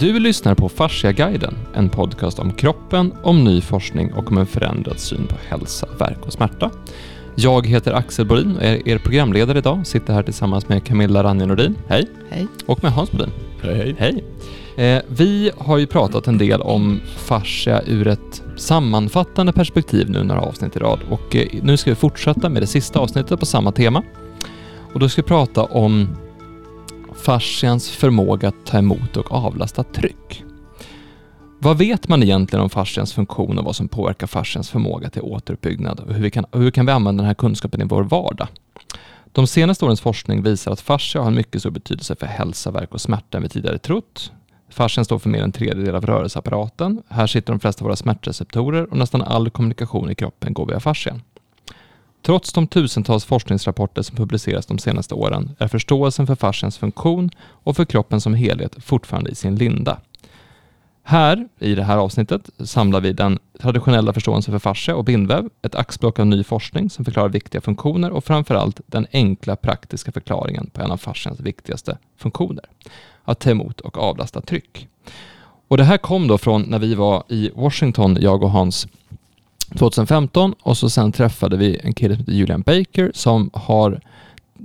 Du lyssnar på Fasciaguiden, en podcast om kroppen, om ny forskning och om en förändrad syn på hälsa, verk och smärta. Jag heter Axel Bolin och är er programledare idag. Sitter här tillsammans med Camilla Ranje Nordin. Hej! Hej. Och med Hans Bolin. Hej, hej. Hej! Eh, vi har ju pratat en del om fascia ur ett sammanfattande perspektiv nu några avsnitt i rad och eh, nu ska vi fortsätta med det sista avsnittet på samma tema. Och då ska vi prata om fascians förmåga att ta emot och avlasta tryck. Vad vet man egentligen om fascians funktion och vad som påverkar fascians förmåga till återuppbyggnad och hur, vi kan, hur kan vi använda den här kunskapen i vår vardag? De senaste årens forskning visar att fascia har en mycket stor betydelse för hälsa, verk och smärta än vi tidigare trott. Fascian står för mer än en tredjedel av rörelseapparaten. Här sitter de flesta av våra smärtreceptorer och nästan all kommunikation i kroppen går via fascian. Trots de tusentals forskningsrapporter som publicerats de senaste åren är förståelsen för fascians funktion och för kroppen som helhet fortfarande i sin linda. Här, i det här avsnittet, samlar vi den traditionella förståelsen för fascia och bindväv, ett axplock av ny forskning som förklarar viktiga funktioner och framförallt den enkla praktiska förklaringen på en av fascians viktigaste funktioner, att ta emot och avlasta tryck. Och det här kom då från när vi var i Washington, jag och Hans, 2015 och så sen träffade vi en kille som heter Julian Baker som har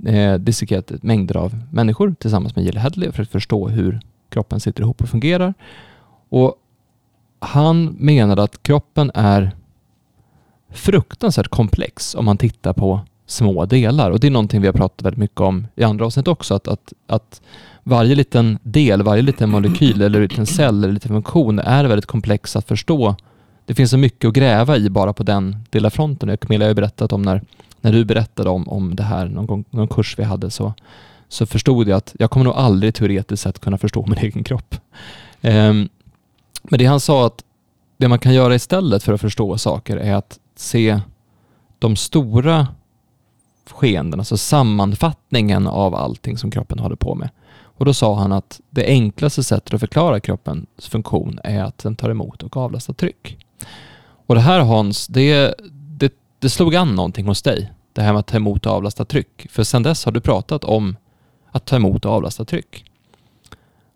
eh, dissekerat mängder av människor tillsammans med Jill Hedley för att förstå hur kroppen sitter ihop och fungerar. Och han menade att kroppen är fruktansvärt komplex om man tittar på små delar. Och det är någonting vi har pratat väldigt mycket om i andra avsnitt också, att, att, att varje liten del, varje liten molekyl eller liten cell eller liten funktion är väldigt komplex att förstå. Det finns så mycket att gräva i bara på den lilla fronten. Camilla har ju berättat om när, när du berättade om, om det här någon, gång, någon kurs vi hade så, så förstod jag att jag kommer nog aldrig teoretiskt sett kunna förstå min egen kropp. Um, men det han sa att det man kan göra istället för att förstå saker är att se de stora skeenden, alltså sammanfattningen av allting som kroppen håller på med. Och då sa han att det enklaste sättet att förklara kroppens funktion är att den tar emot och avlastar tryck. Och det här Hans, det, det, det slog an någonting hos dig, det här med att ta emot och avlasta tryck. För sedan dess har du pratat om att ta emot och avlasta tryck.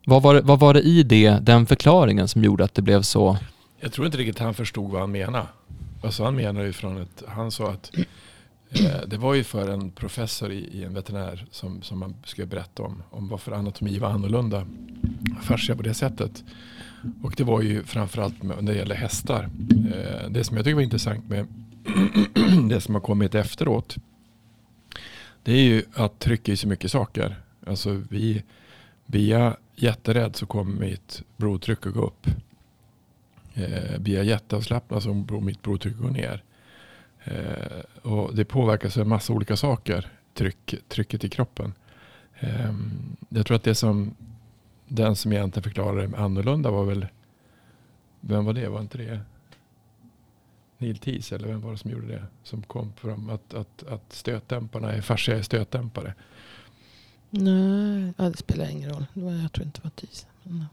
Vad var, det, vad var det i det, den förklaringen som gjorde att det blev så? Jag tror inte riktigt han förstod vad han menade. Alltså han menar ju från ett, han sa att eh, det var ju för en professor i, i, en veterinär som, som man skulle berätta om, om varför anatomi var annorlunda. Fascia på det sättet. Och det var ju framförallt när det gäller hästar. Eh, det som jag tycker var intressant med det som har kommit efteråt. Det är ju att trycka i så mycket saker. Alltså vi, via jätterädd så kommer mitt blodtryck att gå upp. Eh, jätteavslappnad så kommer mitt blodtryck att gå ner. Eh, och det påverkas av en massa olika saker, tryck, trycket i kroppen. Eh, jag tror att det som den som egentligen förklarade det annorlunda var väl, vem var det? Var inte det Neil Teese eller vem var det som gjorde det? Som kom fram att, att, att stötdämparna är fascia är stötdämpare. Nej, ja, det spelar ingen roll. Jag tror inte det var TIS. Men...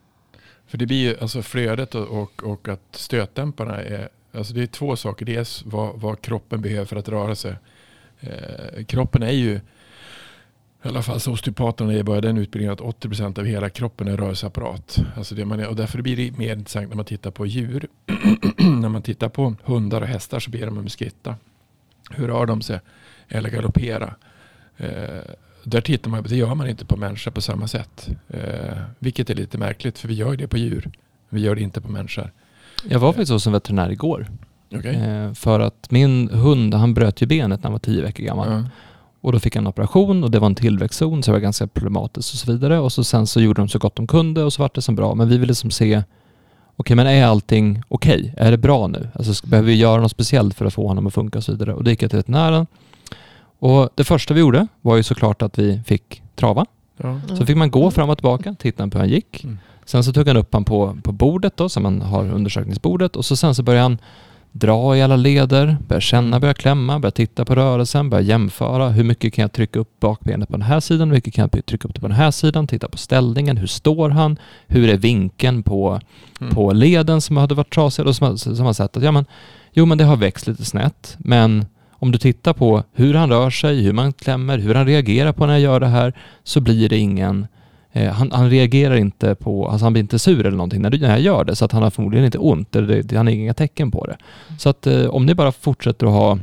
För det blir ju alltså flödet och, och, och, att stötdämparna är, alltså det är två saker. Dels vad, vad kroppen behöver för att röra sig. Eh, kroppen är ju, i alla fall så osteopaterna är bara den utbildningen att 80% av hela kroppen är rörelseapparat. Alltså det man är, och därför blir det mer intressant när man tittar på djur. när man tittar på hundar och hästar så ber de om skritta. Hur rör de sig? Eller galoppera? Eh, där tittar man, det gör man inte på människa på samma sätt. Eh, vilket är lite märkligt för vi gör det på djur. Vi gör det inte på människor. Jag var faktiskt hos en veterinär igår. Okay. Eh, för att min hund, han bröt ju benet när han var tio veckor gammal. Ja. Och då fick han en operation och det var en tillväxtzon så det var ganska problematiskt och så vidare. Och så sen så gjorde de så gott de kunde och så vart det som bra. Men vi ville liksom se, okej okay, men är allting okej? Okay? Är det bra nu? Alltså behöver vi göra något speciellt för att få honom att funka och så vidare? Och då gick jag till veterinären och det första vi gjorde var ju såklart att vi fick trava. Ja. Så fick man gå fram och tillbaka, titta på hur han gick. Mm. Sen så tog han upp han på, på bordet då, som man har undersökningsbordet och så sen så började han dra i alla leder, börja känna, börja klämma, börja titta på rörelsen, börja jämföra. Hur mycket kan jag trycka upp bakbenet på den här sidan? Hur mycket kan jag trycka upp det på den här sidan? Titta på ställningen. Hur står han? Hur är vinkeln på, Mm. på leden som hade varit trasig? Och som, som har sett att ja, men, jo, men det har växt lite snett, men om du tittar på hur han rör sig, hur man klämmer, hur han reagerar på när jag gör det här, så blir det ingen, eh, han, han reagerar inte på, alltså han blir inte sur eller någonting när, du, när jag gör det, så att han har förmodligen inte ont, eller det, han har inga tecken på det. Så att eh, om ni bara fortsätter att ha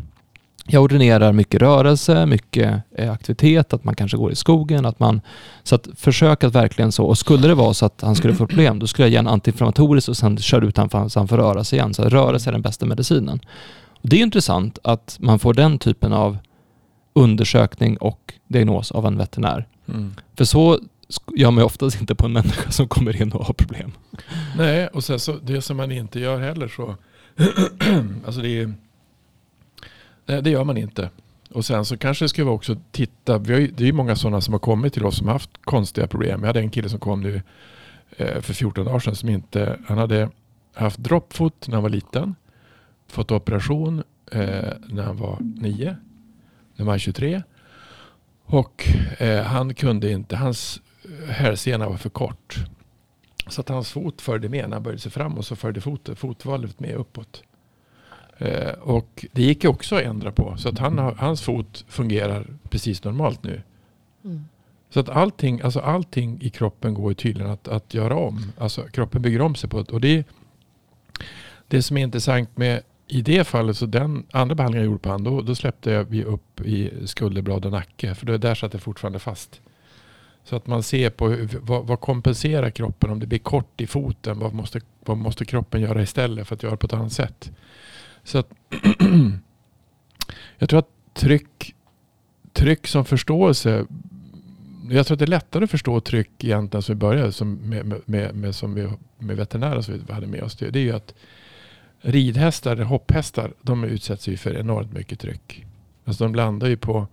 jag ordinerar mycket rörelse, mycket eh, aktivitet, att man kanske går i skogen, att man... Så att försök att verkligen så, och skulle det vara så att han skulle få problem, då skulle jag ge en antiinflammatorisk och sen köra ut honom så han får röra sig igen. Så rörelse är den bästa medicinen. Och det är intressant att man får den typen av undersökning och diagnos av en veterinär. Mm. För så gör man ju oftast inte på en människa som kommer in och har problem. Nej, och sen så det som man inte gör heller så. alltså det, är, nej, det gör man inte. Och sen så kanske ska vi också titta. Vi har ju, det är ju många sådana som har kommit till oss som har haft konstiga problem. Jag hade en kille som kom nu eh, för 14 dagar sedan som inte, han hade haft droppfot när han var liten. Fått operation eh, när han var 9. När han var 23. Och eh, han kunde inte, hans eh, hälsena var för kort. Så att hans fot följde med. När han böjde sig fram och så följde foten, fotvalvet med uppåt. Eh, och det gick ju också att ändra på. Så att han, hans fot fungerar precis normalt nu. Mm. Så att allting, alltså allting i kroppen går tydligen att, att göra om. Alltså kroppen bygger om sig på ett. Och det, det som är intressant med i det fallet, så den andra behandlingen jag gjorde på han, då, då släppte jag vi upp i skulderblad och nacke. För det där satt det fortfarande fast. Så att man ser på hur, vad, vad kompenserar kroppen om det blir kort i foten. Vad måste, vad måste kroppen göra istället för att göra på ett annat sätt. Så att jag tror att tryck, tryck som förståelse. Jag tror att det är lättare att förstå tryck egentligen som vi började som med, med, med, som vi, med veterinärer som vi hade med oss. Det, det är ju att ridhästar, hopphästar, de utsätts ju för enormt mycket tryck. Alltså de landar ju på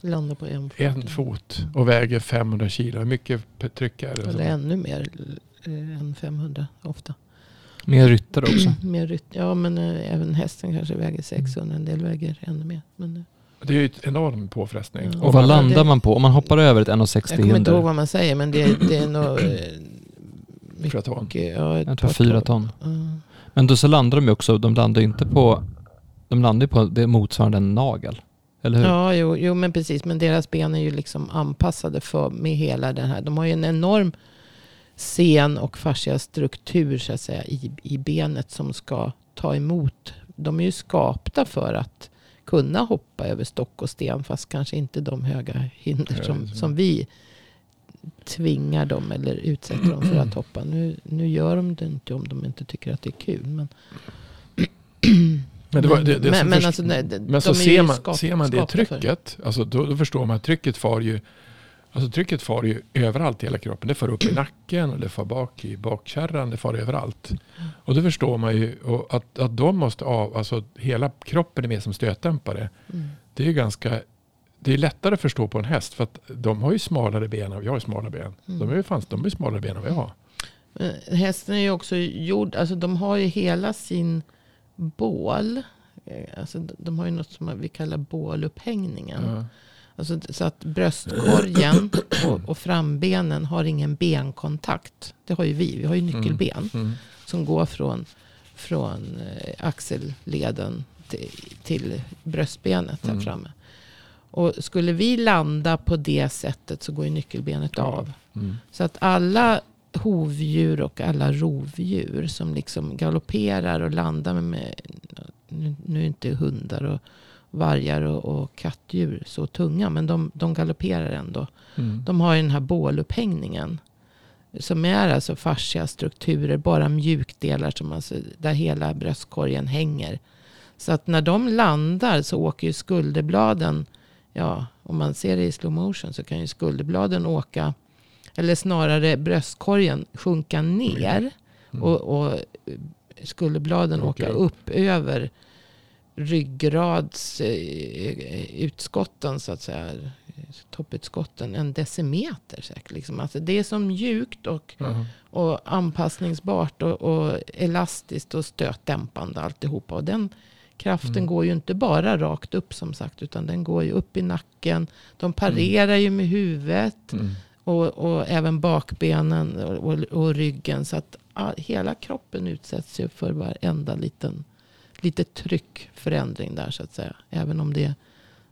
Landar på en fot. en fot och väger 500 kilo. Hur mycket tryck är det? Eller ännu mer eh, än 500 ofta. Mer ryttare också. mer rytt, ja men eh, även hästen kanske väger 600. En del väger ännu mer. Men, eh, Det är ju ett enorm påfrestning. Ja. Och vad landar det- man på? Om man hoppar över ett 1,60 jag kommer inte ihåg hinder. vad man säger men det, det är nog... ha. mycket, ja, ett Jag tror fyra ton. Ja. Men då så landar de ju också, de landar ju inte på, de landar ju på det motsvarande en nagel. Eller hur? Ja, jo, jo, men precis. Men deras ben är ju liksom anpassade för med hela den här. De har ju en enorm sen och fascia struktur så att säga i, i benet som ska ta emot. De är ju skapta för att kunna hoppa över stock och sten fast kanske inte de höga hinder som, som vi tvingar dem eller utsätter dem för att hoppa. Nu, nu gör de det inte om de inte tycker att det är kul. Men, Men, det var, det, det men, men först- alltså, nej, men så de är ju ser man, skap- ser man det för trycket, alltså då, då förstår man att trycket far ju Alltså trycket far ju överallt i hela kroppen. Det far upp i nacken och det far bak i bakkärran. Det far överallt. Och då förstår man ju att, att de måste av, alltså hela kroppen är med som stötdämpare. Mm. Det är ju ganska, det är lättare att förstå på en häst för att de har ju smalare ben och jag har smala ben. Mm. De är ju fanns, de är smalare ben än vad jag har. Hästen är ju också gjord, alltså de har ju hela sin bål. eh, Alltså de- har ju något som vi kallar bålupphängningen. Ja. Alltså, så att bröstkorgen och, och frambenen har ingen benkontakt. Det har ju vi. Vi har ju nyckelben Mm. som går från, från eh, axelleden till, till bröstbenet här Mm. framme. Och skulle vi landa på det sättet så går ju nyckelbenet av. Mm. Så att alla hovdjur och alla rovdjur som liksom galopperar och landar med, med nu, är inte hundar och vargar och, och kattdjur så tunga, men de, de galopperar ändå. Mm. De har ju den här bålupphängningen. Som är alltså fascia strukturer, bara mjukdelar som alltså, där hela bröstkorgen hänger. Så att när de landar så åker ju skulderbladen, ja om man ser det i slow motion så kan ju skulderbladen åka, eller snarare bröstkorgen sjunka ner. Mm. Och, och skulderbladen åka upp. upp över ryggrads eh, utskotten så att säga. Topputskotten en decimeter säkert. Liksom. Alltså det är så mjukt och, Jaha. och anpassningsbart och, och elastiskt och stötdämpande alltihopa. Och den kraften Mm. går ju inte bara rakt upp som sagt. Utan den går ju upp i nacken. De parerar ju med huvudet. Och, och även bakbenen och, och, och ryggen. Så att all, hela kroppen utsätts ju för varenda liten lite tryckförändring där så att säga. Även om det är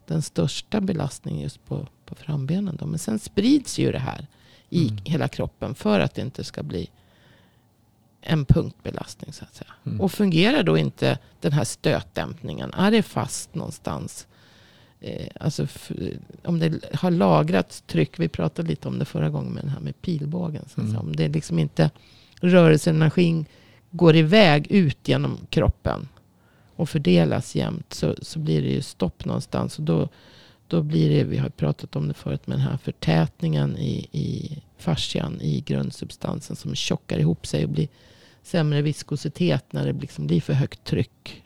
den största belastningen just på, på frambenen. Då. Men sen sprids ju det här i Mm. hela kroppen för att det inte ska bli en punktbelastning så att säga. Mm. Och fungerar då inte den här stötdämpningen, är det fast någonstans, eh, alltså om det har lagrats tryck, vi pratade lite om det förra gången med den här med pilbågen. Mm. Om det liksom inte rörelseenergin går iväg ut genom kroppen och fördelas jämnt så, så blir det ju stopp någonstans. Och då, då blir det, vi har pratat om det förut, med den här förtätningen i, i fascian, i grundsubstansen som tjockar ihop sig och blir sämre viskositet när det liksom blir för högt tryck.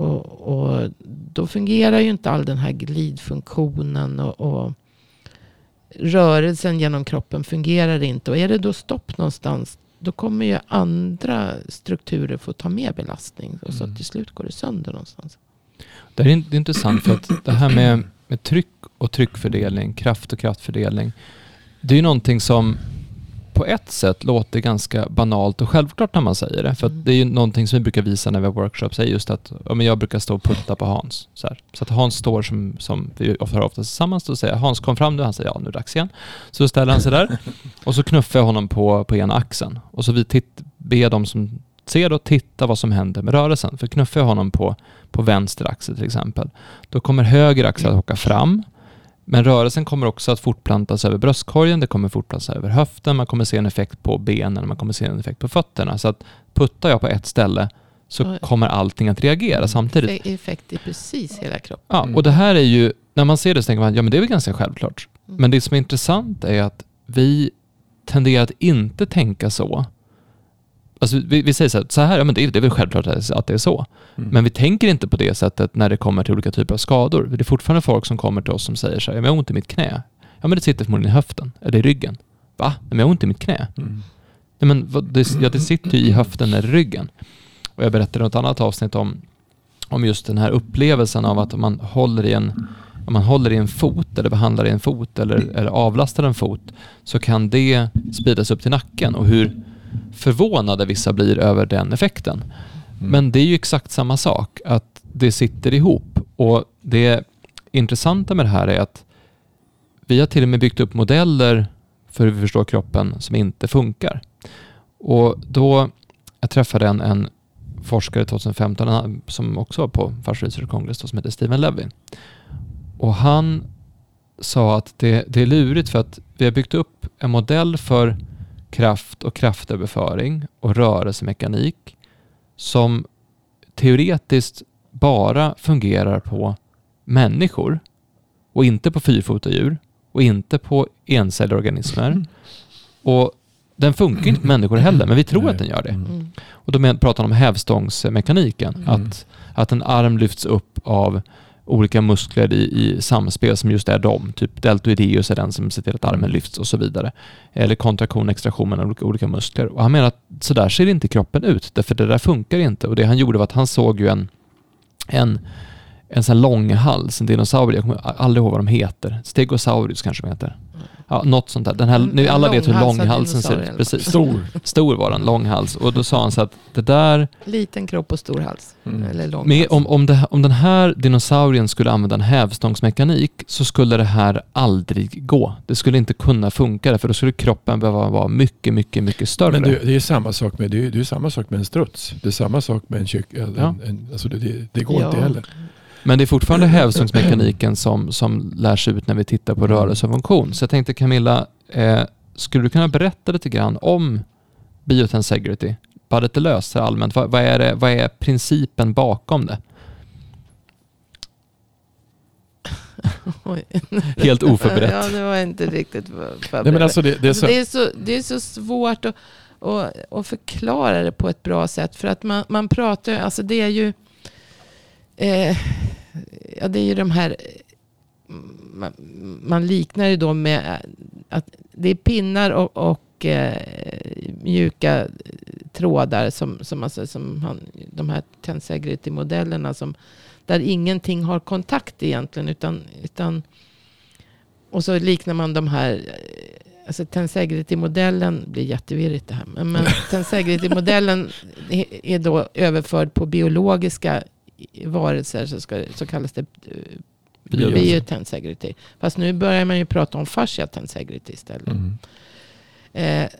Och, och då fungerar ju inte all den här glidfunktionen och, och rörelsen genom kroppen fungerar inte. Och är det då stopp någonstans då kommer ju andra strukturer få ta mer belastning. Och så Mm. till slut går det sönder någonstans. Det är intressant för att det här med, med tryck och tryckfördelning, kraft och kraftfördelning, det är ju någonting som på ett sätt låter ganska banalt och självklart när man säger det. För Mm. det är ju någonting som vi brukar visa när vi har workshops, är just att ja, men jag brukar stå och putta på Hans. Så, här. så att Hans står som, som vi ofta har ofta tillsammans och säger Hans kom fram nu, han säger ja nu är det dags igen. Så ställer han sig där och så knuffar jag honom på, på ena axeln. Och så vi titt, ber de som ser då titta vad som händer med rörelsen. För knuffar jag honom på, på vänster axel till exempel, då kommer höger axel att åka fram. Men rörelsen kommer också att fortplantas över bröstkorgen, det kommer fortplantas över höften, man kommer se en effekt på benen, man kommer se en effekt på fötterna. Så att puttar jag på ett ställe så kommer allting att reagera samtidigt. Eff- Effekt i precis hela kroppen. Ja, Mm. och det här är ju, när man ser det så tänker man, ja men det är väl ganska självklart. Mm. Men det som är intressant är att vi tenderar att inte tänka så. Alltså vi, vi säger så här, så här ja, men det, är, det är väl självklart att det är så. Mm. Men vi tänker inte på det sättet när det kommer till olika typer av skador. Det är fortfarande folk som kommer till oss som säger så här, ja, men jag har ont i mitt knä. Ja men det sitter förmodligen i höften, eller i ryggen. Va? Men jag har ont i mitt knä. Mm. Nej, men vad- det, ja, det sitter ju i höften eller i ryggen. Och jag berättade i något annat avsnitt om, om just den här upplevelsen av att om man håller i en, om man håller i en fot eller behandlar i en fot eller, eller avlastar en fot så kan det spridas upp till nacken och hur förvånade vissa blir över den effekten. Mm. Men det är ju exakt samma sak, att det sitter ihop. Och det intressanta med det här är att vi har till och med byggt upp modeller för hur vi förstår kroppen som inte funkar. Och då, jag träffade en, en forskare 2015 han- som också var på Fast Research Congress då, som heter Steven Levin. Och han sa att det, det är lurigt för att vi har byggt upp en modell för kraft och kraftöverföring och rörelsemekanik som teoretiskt bara fungerar på människor och inte på fyrfota djur och inte på encelliga organismer. Och den funkar inte på människor heller, men vi tror Nej. att den gör det. Mm. Och då pratar han om hävstångsmekaniken. Mm. Att, att en arm lyfts upp av olika muskler i, i samspel som just är de. Typ deltoideus är den som ser till att armen lyfts och så vidare. Eller kontraktion och extraktion mellan olika, olika muskler. Och han menar att så där ser inte kroppen ut, därför det där funkar inte. Och det han gjorde var att han såg ju en, en, en sån här lång hals, en dinosaurie, jag kommer aldrig ihåg vad de heter. Stegosaurus kanske de heter. Ja, något sånt där. Den här, en alla vet hur långhalsad långhalsen ser ut. Precis. Stor. Stor var den, lång hals. Och då sa han så att det där, Liten kropp och stor hals. Mm. Eller lång med, hals. om, om, det, om den här dinosaurien skulle använda en hävstångsmekanik så skulle det här aldrig gå. Det skulle inte kunna funka för då skulle kroppen behöva vara mycket, mycket, mycket större. Men det, det är samma sak med, det är, det är samma sak med en struts. Det är samma sak med en kyck. En, Ja. alltså det, det, det går Ja. inte heller. Men det är fortfarande hävstångsmekaniken som, som lärs ut när vi tittar på rörelse och funktion. Så jag tänkte Camilla, eh, skulle du kunna berätta lite grann om biotensegrity? Bara lite löst allmänt. Vad, vad, är det, vad är principen bakom det? Oj. Helt oförberett. ja, det var inte riktigt för- förberett. Nej, men alltså det, det är så, det, är så, det är så svårt att, att, att förklara det på ett bra sätt. För att man, man pratar, alltså det är ju, eh, ja det är ju de här, man, man liknar ju då med att det är pinnar och, och eh, mjuka trådar som, som, alltså, som han, de här tensegrity-modellerna som där ingenting har kontakt egentligen utan, utan och så liknar man de här eh, Alltså tensegrity-modellen blir jättevirrigt det här. Men, tensegrity-modellen är då överförd på biologiska varelser. Så, ska, så kallas det Bio. Biotensegrity. Fast nu börjar man ju prata om fascia tensegrity istället. Mm. Eh,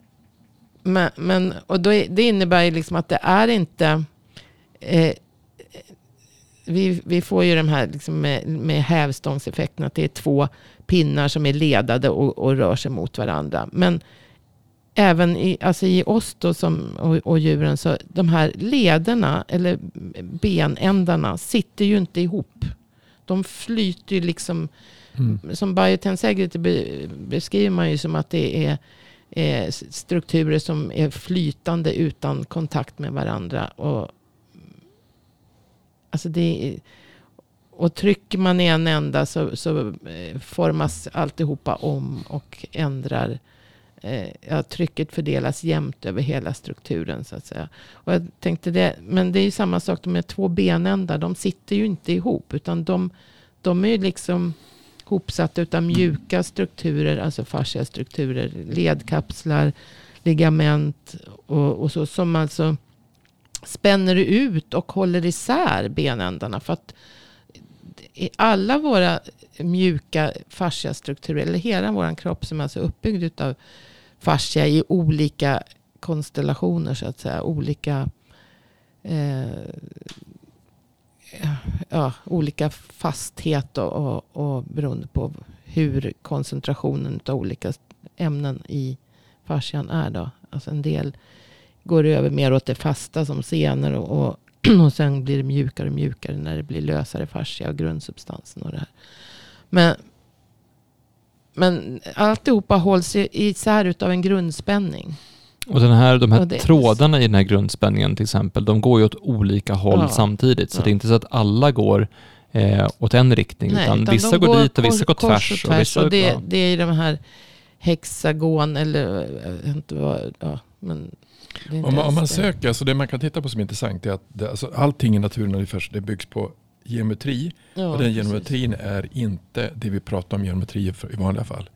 men, men, och då är, det innebär ju liksom att det är inte... Eh, vi, vi får ju de här liksom med, med hävstångseffekten. Att det är två pinnar som är ledade och, och rör sig mot varandra. Men även i, alltså i oss då som, och, och djuren. Så de här lederna eller benändarna sitter ju inte ihop. De flyter ju liksom. Mm. Som biotensegrity be, beskriver man ju som att det är eh, strukturer som är flytande utan kontakt med varandra. Och, alltså det är, och trycker man i en ända så, så eh, formas alltihopa om och ändrar. Eh, ja, trycket fördelas jämnt över hela strukturen så att säga. Och jag tänkte det, men det är ju samma sak med två benändar. De sitter ju inte ihop utan de, de är ju liksom hopsatta utav mjuka strukturer, alltså fascia strukturer, ledkapslar, ligament och, och så som alltså spänner ut och håller isär benändarna. För att i alla våra mjuka fasciastrukturer, eller hela vår kropp som är alltså uppbyggd utav fascia i olika konstellationer så att säga. Olika, eh, ja, olika fasthet och, och, och beroende på hur koncentrationen av olika ämnen i fascian är. Då. Alltså en del går över mer åt det fasta som senor och, och, och sen blir det mjukare och mjukare när det blir lösare fascia och grundsubstansen och det här. Men, men alltihopa hålls isär av en grundspänning. Och den här, de här Och det- trådarna i den här grundspänningen till exempel, de går ju åt olika håll Ja. samtidigt. Så Ja. det är inte så att alla går eh, åt en riktning, Nej, utan, utan vissa de går dit och vissa går kors- kors tvärs. Och, tvärs och, det, ja. det är de här hexagon eller inte vad. Ja, men Om, man, om man söker, alltså det man kan titta på som är intressant är att det, alltså allting i naturen ungefär, det byggs på geometri. Ja, och den precis. geometrin är inte det vi pratar om geometri för, i vanliga fall.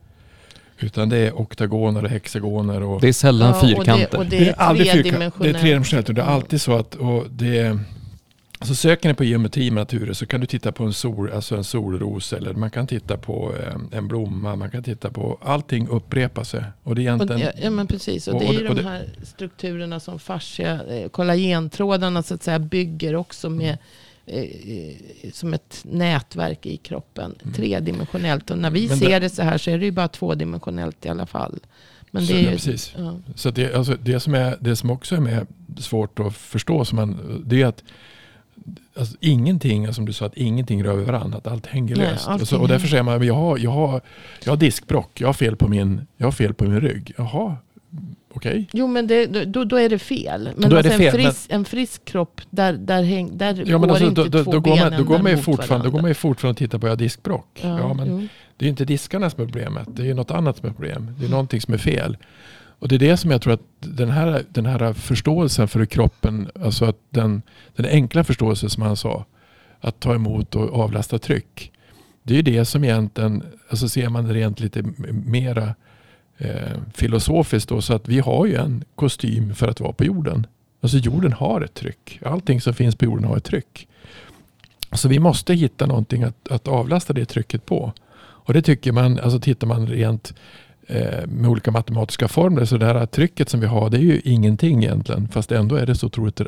Utan det är oktagoner och hexagoner. Och, Det är sällan Ja, och det- fyrkanter. och det är aldrig Det är tredimensionellt. och det är Mm. alltid så att och det är, alltså söker ni på geometri med naturen så kan du titta på en, sol, alltså en solros eller man kan titta på eh, en blomma. Man kan titta på allting upprepar sig. Och det är Och, egentligen, ja, ja men precis. Och och- det är och ju det- och de det- här strukturerna som fascia, eh, kollagentrådarna så att säga bygger också med eh, som ett nätverk i kroppen. Mm. Tredimensionellt. Och när vi Men ser det- det så här så är det ju bara tvådimensionellt i alla fall. Men Så- det är ja, ju, precis. Ja. Så det, alltså det, som är, det som också är med svårt att förstå, som man, det är att alltså ingenting, som du sa, att ingenting rör vid varandra, att allt hänger Nej, löst. Och, så, och därför säger man, jag har, jag, har, jag har diskbrock, jag har fel på min, jag har fel på min rygg. Jaha, okej. Jo men det, då, då är det fel. Men Då är det alltså en, fel, frisk, en frisk kropp, där, där, häng, där Ja, men går alltså, inte då, två då, går man, då, går man ju fortfarande, då går man ju fortfarande och tittar på, jag har diskbrock. Ja, men jo. Det är inte diskarna som är problemet. Det är ju något annat som är problem. Det är någonting som är fel. Och det är det som jag tror att den här, den här förståelsen för kroppen, alltså att den, den enkla förståelsen som han sa, att ta emot och avlasta tryck. Det är ju det som egentligen, alltså ser man det rent lite mera eh, filosofiskt då, så att vi har ju en kostym för att vara på jorden. Alltså jorden har ett tryck. Allting som finns på jorden har ett tryck. Så vi måste hitta någonting att, att avlasta det trycket på. Och det tycker man, alltså tittar man rent eh, med olika matematiska formler så det här trycket som vi har det är ju ingenting egentligen. Fast ändå är det så otroligt eh,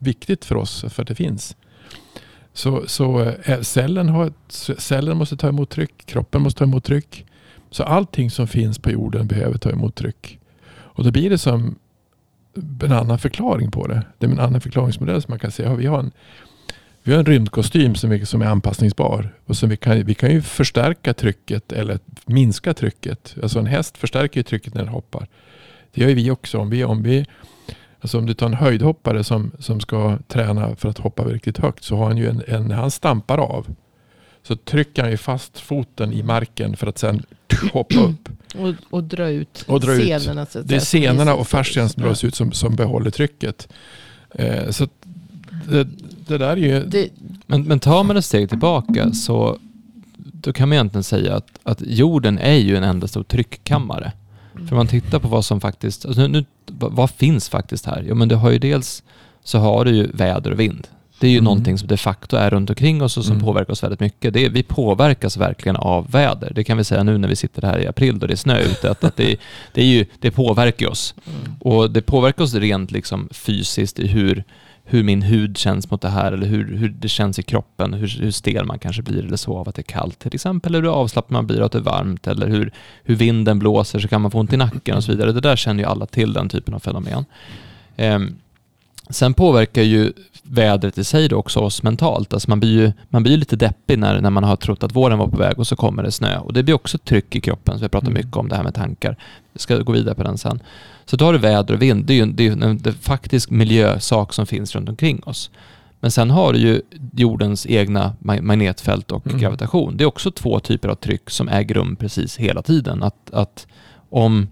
viktigt för oss för att det finns. Så, så eh, cellen, har ett, cellen måste ta emot tryck, kroppen måste ta emot tryck. Så allting som finns på jorden behöver ta emot tryck. Och då blir det som en annan förklaring på det. Det är en annan förklaringsmodell som man kan säga. Vi har en vi har en rymdkostym som är, som är anpassningsbar. Och som vi, kan, vi kan ju förstärka trycket eller minska trycket. Alltså en häst förstärker ju trycket när den hoppar. Det gör ju vi också. Om, vi, om, vi, alltså om du tar en höjdhoppare som, som ska träna för att hoppa riktigt högt. Så har han ju en, en han stampar av. Så trycker han ju fast foten i marken för att sen hoppa upp. Och, och dra ut Och dra ut. senorna. Så att Det är senorna och fascian som dras ut som, som behåller trycket. Eh, så det, det där är ju... Det, Men, men tar man ett steg tillbaka så då kan man egentligen säga att, att jorden är ju en enda stor tryckkammare. För om man tittar på vad som faktiskt, alltså nu, nu, vad vad finns faktiskt här? Jo men det har ju dels så har du ju väder och vind. Det är ju Mm. någonting som de facto är runt omkring oss och som Mm. påverkar oss väldigt mycket. Det är, vi påverkas verkligen av väder. Det kan vi säga nu när vi sitter här i april då det är snö ute. Att, att det, det, är ju, det påverkar oss. Mm. Och det påverkar oss rent liksom fysiskt i hur, hur min hud känns mot det här eller hur, hur det känns i kroppen, hur, hur stel man kanske blir eller så av att det är kallt till exempel, eller hur avslappnad man blir av att det är varmt eller hur, hur vinden blåser så kan man få ont i nacken och så vidare. Det där känner ju alla till, den typen av fenomen. Ehm, sen påverkar ju vädret i sig då också oss mentalt. Alltså man blir ju man blir ju lite deppig när, när man har trott att våren var på väg och så kommer det snö. Och det blir också tryck i kroppen, så vi pratar Mm. mycket om det här med tankar. Vi ska gå vidare på den sen. Så då har du väder och vind. Det är ju det är en det är faktisk miljösak som finns runt omkring oss. Men sen har du ju jordens egna ma- magnetfält och Mm. gravitation. Det är också två typer av tryck som äger rum precis hela tiden. Att, att om,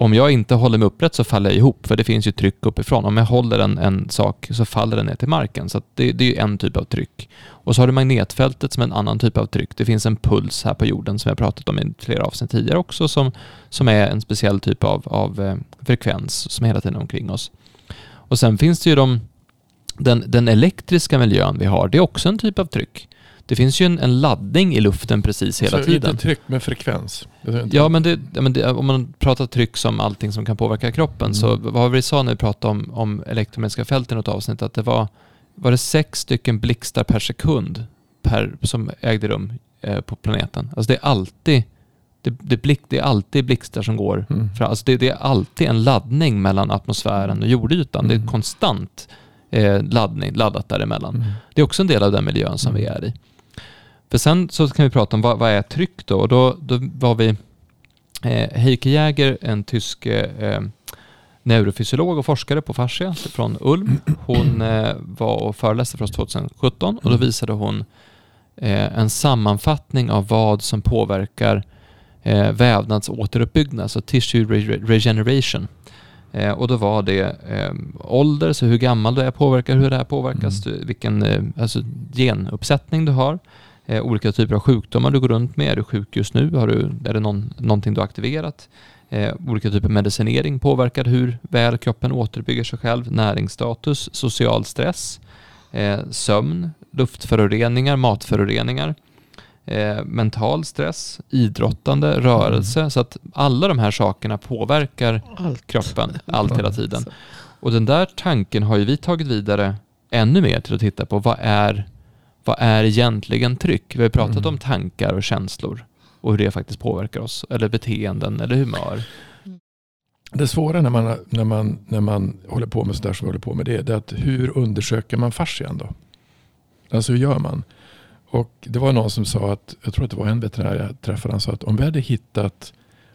om jag inte håller mig upprätt så faller jag ihop, för det finns ju tryck uppifrån. Om jag håller en, en sak så faller den ner till marken. Så att det, det är ju en typ av tryck. Och så har du magnetfältet som en annan typ av tryck. Det finns en puls här på jorden som jag pratat om i flera avsnitt tidigare också, som, som är en speciell typ av, av eh, frekvens som är hela tiden omkring oss. Och sen finns det ju de, den, den elektriska miljön vi har, det är också en typ av tryck. Det finns ju en, en laddning i luften precis hela så tiden. Inte tryck med frekvens. Ja, men, det, ja, men det, om man pratar tryck som allting som kan påverka kroppen, Mm. så vad var vi sa när vi pratade om, om elektromagnetiska fält i något avsnitt, att det var, var det sex stycken blixtar per sekund per, som ägde rum eh, på planeten. Alltså det är alltid det, det, blick, det är alltid blixtar som går Mm. fram. Alltså det, det är alltid en laddning mellan atmosfären och jordytan. Det är Mm. konstant eh, laddning, laddat däremellan. Mm. Det är också en del av den miljön som vi Mm. är i. För sen så kan vi prata om vad, vad är tryck då? Och då, då var vi eh, Heike Jäger, en tysk eh, neurofysiolog och forskare på fascia från Ulm. Hon eh, var och föreläste för oss 2017 och då Mm. visade hon eh, en sammanfattning av vad som påverkar eh, vävnadsåteruppbyggnad, alltså tissue re- regeneration. Eh, och då var det eh, ålder, så hur gammal du är påverkar hur det här påverkas, Mm. vilken eh, alltså genuppsättning du har, eh, olika typer av sjukdomar du går runt med. Är du sjuk just nu? Har du, är det någon, någonting du har aktiverat? Eh, olika typer av medicinering påverkar hur väl kroppen återbygger sig själv. Näringsstatus, social stress, eh, sömn, luftföroreningar, matföroreningar, eh, mental stress, idrottande, rörelse. Så att alla de här sakerna påverkar Allt. kroppen allt hela tiden. Så. Och den där tanken har ju vi tagit vidare ännu mer till att titta på vad är, vad är egentligen tryck? Vi har pratat Mm. om tankar och känslor och hur det faktiskt påverkar oss, eller beteenden eller humör. Det svåra när man, när, man, när man håller på med sådär som vi håller på med det, det är att hur undersöker man fascian då? Alltså hur gör man? Och det var någon som sa att, jag tror att det var en veterinär jag träffade, han sa att om vi hade hittat,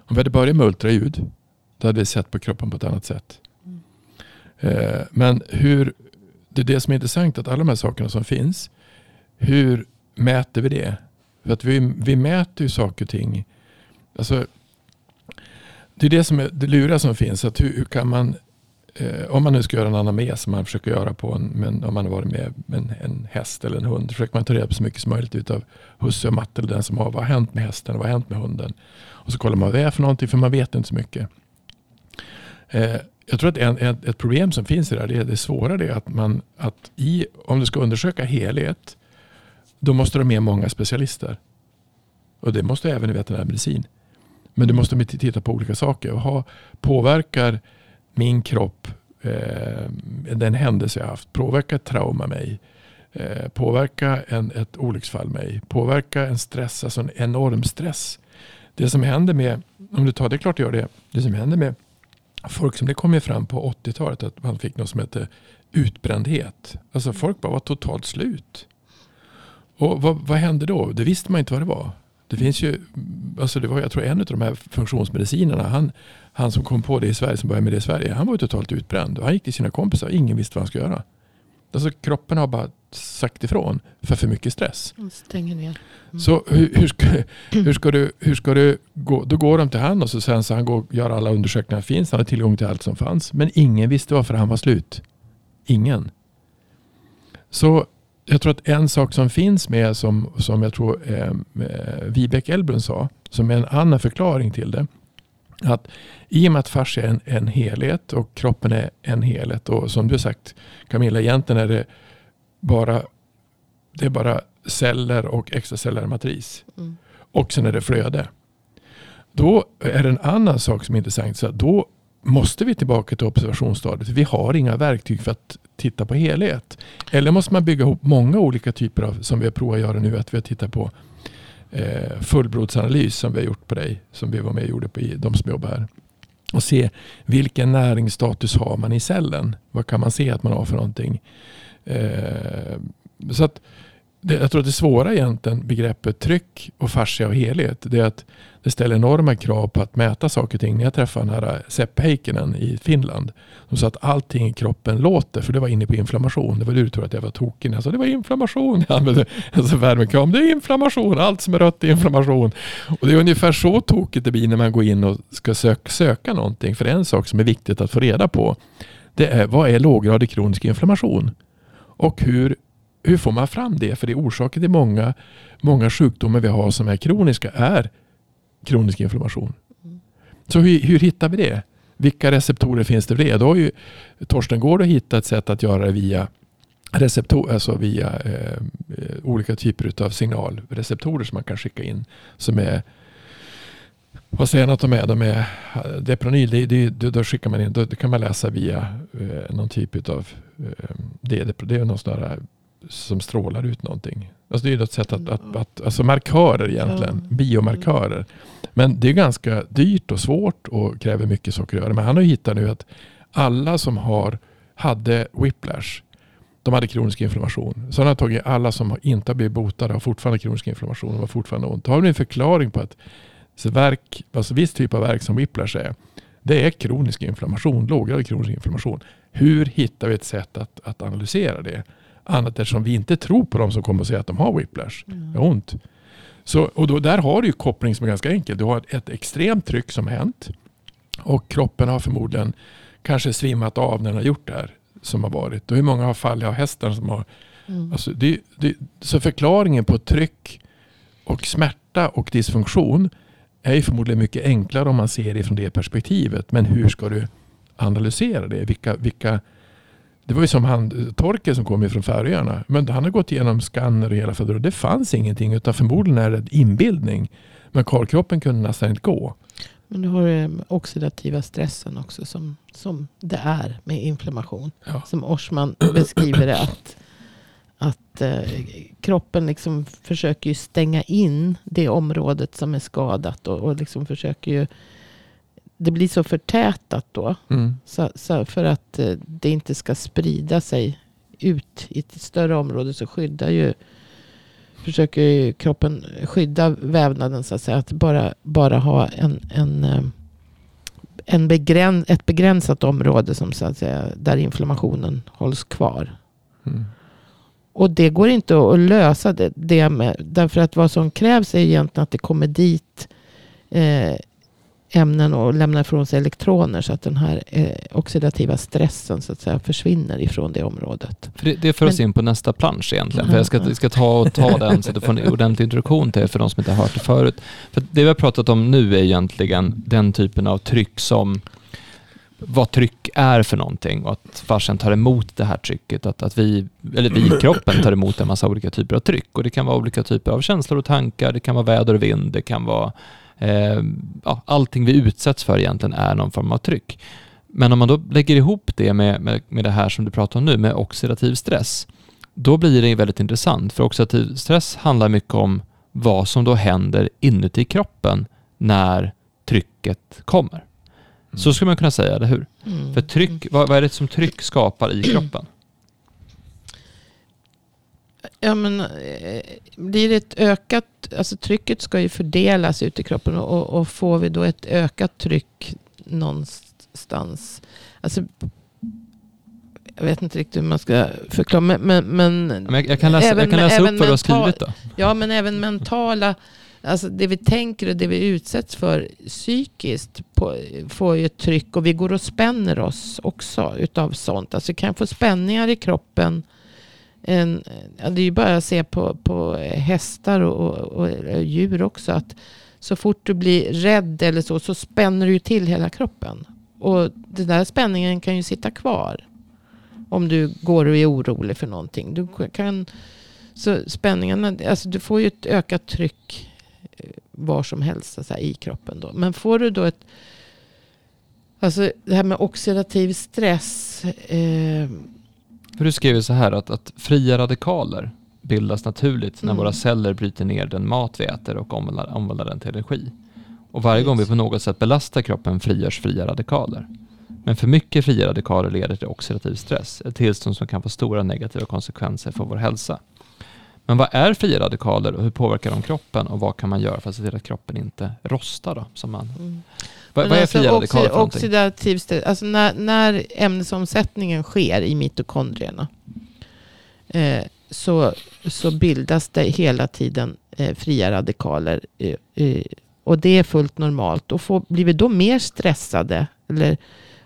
om vi hade börjat med ultraljud, då hade vi sett på kroppen på ett annat sätt. Mm. Eh, men hur, det är det som är intressant, att alla de här sakerna som finns, hur mäter vi det? För att vi, vi mäter ju saker och ting. Alltså, det är det som är det luriga som finns. Att hur, hur kan man, eh, om man nu ska göra en anamnes som man försöker göra på en, men om man har varit med en, en häst eller en hund. Försöker man ta reda på så mycket som möjligt utav husse och matte eller den som har. Vad har hänt med hästen? Vad har hänt med hunden? Och så kollar man vad det är för någonting för man vet inte så mycket. Eh, jag tror att en, ett, ett problem som finns i det här, det är det svåra det är att man, att i, om du ska undersöka helhet, då måste de med många specialister. Och det måste även i veterinärmedicin. Men du måste titta på olika saker. Och ha, påverkar min kropp eh, den händelse jag haft? Påverkar ett trauma mig? Eh, påverkar en, ett olycksfall mig? Påverkar en stress, alltså en enorm stress? Det som händer med, om du tar det klart gör det, det som händer med folk som det kom ju fram på 80-talet att man fick något som heter utbrändhet. Alltså folk bara var totalt slut. Och vad, vad hände då? Det visste man inte vad det var. Det finns ju, alltså det var jag tror en av de här funktionsmedicinerna, han, han som kom på det i Sverige, som började med det i Sverige, han var ju totalt utbränd. Han gick till sina kompisar och ingen visste vad han skulle göra. Alltså kroppen har bara sagt ifrån för för mycket stress. Stänger ner. Mm. Så hur, hur, ska, hur, ska du, hur ska du gå? Då går de till han och så sen så han går gör alla undersökningar som finns. Han har tillgång till allt som fanns. Men ingen visste varför han var slut. Ingen. Så jag tror att en sak som finns med som, som jag tror eh, eh, Vibeke Elbrun sa, som är en annan förklaring till det. Att i och med att fascia är en, en helhet och kroppen är en helhet och som du sagt Camilla, egentligen är det bara, det är bara celler och extracellulär matris. Mm. Och sen är det flöde. Då är det en annan sak som är intressant. Så att då måste vi tillbaka till observationsstadiet. Vi har inga verktyg för att titta på helhet. Eller måste man bygga ihop många olika typer av, som vi har provat att göra nu, att vi har tittat på eh, fullblodsanalys som vi har gjort på dig, som vi var med och gjorde på de som jobbar här. Och se vilken näringsstatus har man i cellen. Vad kan man se att man har för någonting. Eh, så att det, jag tror att det svåra egentligen begreppet tryck och fascia och helhet. Det är att det ställer enorma krav på att mäta saker och ting. När jag träffade den här eh, Sepp Heikkinen i Finland. Som sa att allting i kroppen låter. För det var inne på inflammation. Det var du tror att jag var tokig. Jag sa det var inflammation. Jag använde alltså värmekram. Det är inflammation. Allt som är rött är inflammation. Och det är ungefär så tokigt det blir när man går in och ska söka, söka någonting. För en sak som är viktigt att få reda på. Det är vad är låggradig kronisk inflammation? Och hur hur får man fram det? För det är orsaken till många, många sjukdomar vi har som är kroniska är kronisk inflammation. Mm. Så hur, hur hittar vi det? Vilka receptorer finns det för det? Då har ju Torsten Gård hittat ett sätt att göra det via receptor, alltså via eh, olika typer av signalreceptorer som man kan skicka in. Som är vad säger han att de är? De är Depronyl, det, det, det, då skickar man in, då, det kan man läsa via eh, någon typ av, eh, det, det, det är någon sån där som strålar ut någonting. Alltså det är ett sätt att, att, att alltså markörer egentligen, ja. biomarkörer. Men det är ganska dyrt och svårt och kräver mycket göra. Men han har hittat nu att alla som har, hade whiplash, de hade kronisk inflammation. Så han har tagit alla som inte har blivit botade och fortfarande kronisk inflammation och har fortfarande ont. Då har vi en förklaring på att verk, alltså viss typ av verk som whiplash är, det är kronisk inflammation, låggradig kronisk inflammation. Hur hittar vi ett sätt att, att analysera det? Annat eftersom vi inte tror på dem som kommer att säga att de har whiplash. Mm. Det har ont. Så, och då, där har du ju koppling som är ganska enkel. Du har ett extremt tryck som hänt. Och kroppen har förmodligen kanske svimmat av när den har gjort det här. Som har varit. Och hur många har fallit av hästar som har... Mm. Alltså det, det, så förklaringen på tryck och smärta och dysfunktion är ju förmodligen mycket enklare om man ser det från det perspektivet. Men hur ska du analysera det? Vilka, vilka det var ju som han, Torkel som kom från Färöarna. Men han har gått igenom skanner och hela för Det fanns ingenting utan förmodligen är det inbildning. Men karlkroppen kunde nästan inte gå. Men du har den oxidativa stressen också som, som det är med inflammation. Ja. Som Orsman beskriver det att, att eh, kroppen liksom försöker ju stänga in det området som är skadat. Och, och liksom försöker ju det blir så förtätat då. Mm. Så, så för att eh, det inte ska sprida sig ut i ett större område så skyddar ju försöker ju kroppen skydda vävnaden så att säga. Att bara, bara ha en, en, eh, en begräns, ett begränsat område som så att säga, där inflammationen hålls kvar. Mm. Och det går inte att lösa det, det med. Därför att vad som krävs är egentligen att det kommer dit eh, ämnen och lämnar ifrån sig elektroner så att den här eh, oxidativa stressen så att säga försvinner ifrån det området. För det, det för oss Men- in på nästa plansch egentligen. För jag ska, ska ta, och ta den så att du får en ordentlig introduktion till det för de som inte har hört det förut. För det vi har pratat om nu är egentligen den typen av tryck som vad tryck är för någonting och att fascian tar emot det här trycket. Att, att vi, eller vi kroppen tar emot en massa olika typer av tryck. Och det kan vara olika typer av känslor och tankar, det kan vara väder och vind, det kan vara eh, ja, allting vi utsätts för egentligen är någon form av tryck. Men om man då lägger ihop det med, med, med det här som du pratar om nu, med oxidativ stress, då blir det väldigt intressant. För oxidativ stress handlar mycket om vad som då händer inuti kroppen när trycket kommer. Så skulle man kunna säga, eller hur? Mm. För tryck, vad, vad är det som tryck skapar i kroppen? Ja, men eh, blir det ett ökat, alltså trycket ska ju fördelas ut i kroppen och, och får vi då ett ökat tryck någonstans, alltså jag vet inte riktigt hur man ska förklara, men, men, men jag, jag kan läsa, Även- jag kan läsa upp vad du har skrivit då. Ja, men även mentala, alltså det vi tänker och det vi utsätts för psykiskt på, får ju ett tryck och vi går och spänner oss också utav sånt. Alltså vi kan få spänningar i kroppen. En, ja, det är ju bara att se på, på eh, hästar och, och, och eh, djur också att så fort du blir rädd eller så, så spänner du ju till hela kroppen. Och den där spänningen kan ju sitta kvar. Om du går och är orolig för någonting. Du kan, så spänningarna, alltså du får ju ett ökat tryck eh, var som helst alltså, i kroppen. Då. Men får du då ett, alltså det här med oxidativ stress. Eh, för du skriver så här att, att fria radikaler bildas naturligt när Mm. våra celler bryter ner den mat vi äter och omvandlar, omvandlar den till energi. Och varje gång vi på något sätt belastar kroppen frigörs fria radikaler. Men för mycket fria radikaler leder till oxidativ stress, ett tillstånd som kan få stora negativa konsekvenser för vår hälsa. Men vad är fria radikaler och hur påverkar de kroppen och vad kan man göra för att se till att kroppen inte rostar då? Som man, mm. Vad, vad är alltså fria oxi- radikaler för någonting? Oxidativ stress, alltså när, när ämnesomsättningen sker i mitokondrierna eh, så, så bildas det hela tiden eh, fria radikaler. Eh, eh, och det är fullt normalt. Och får, blir vi då mer stressade eller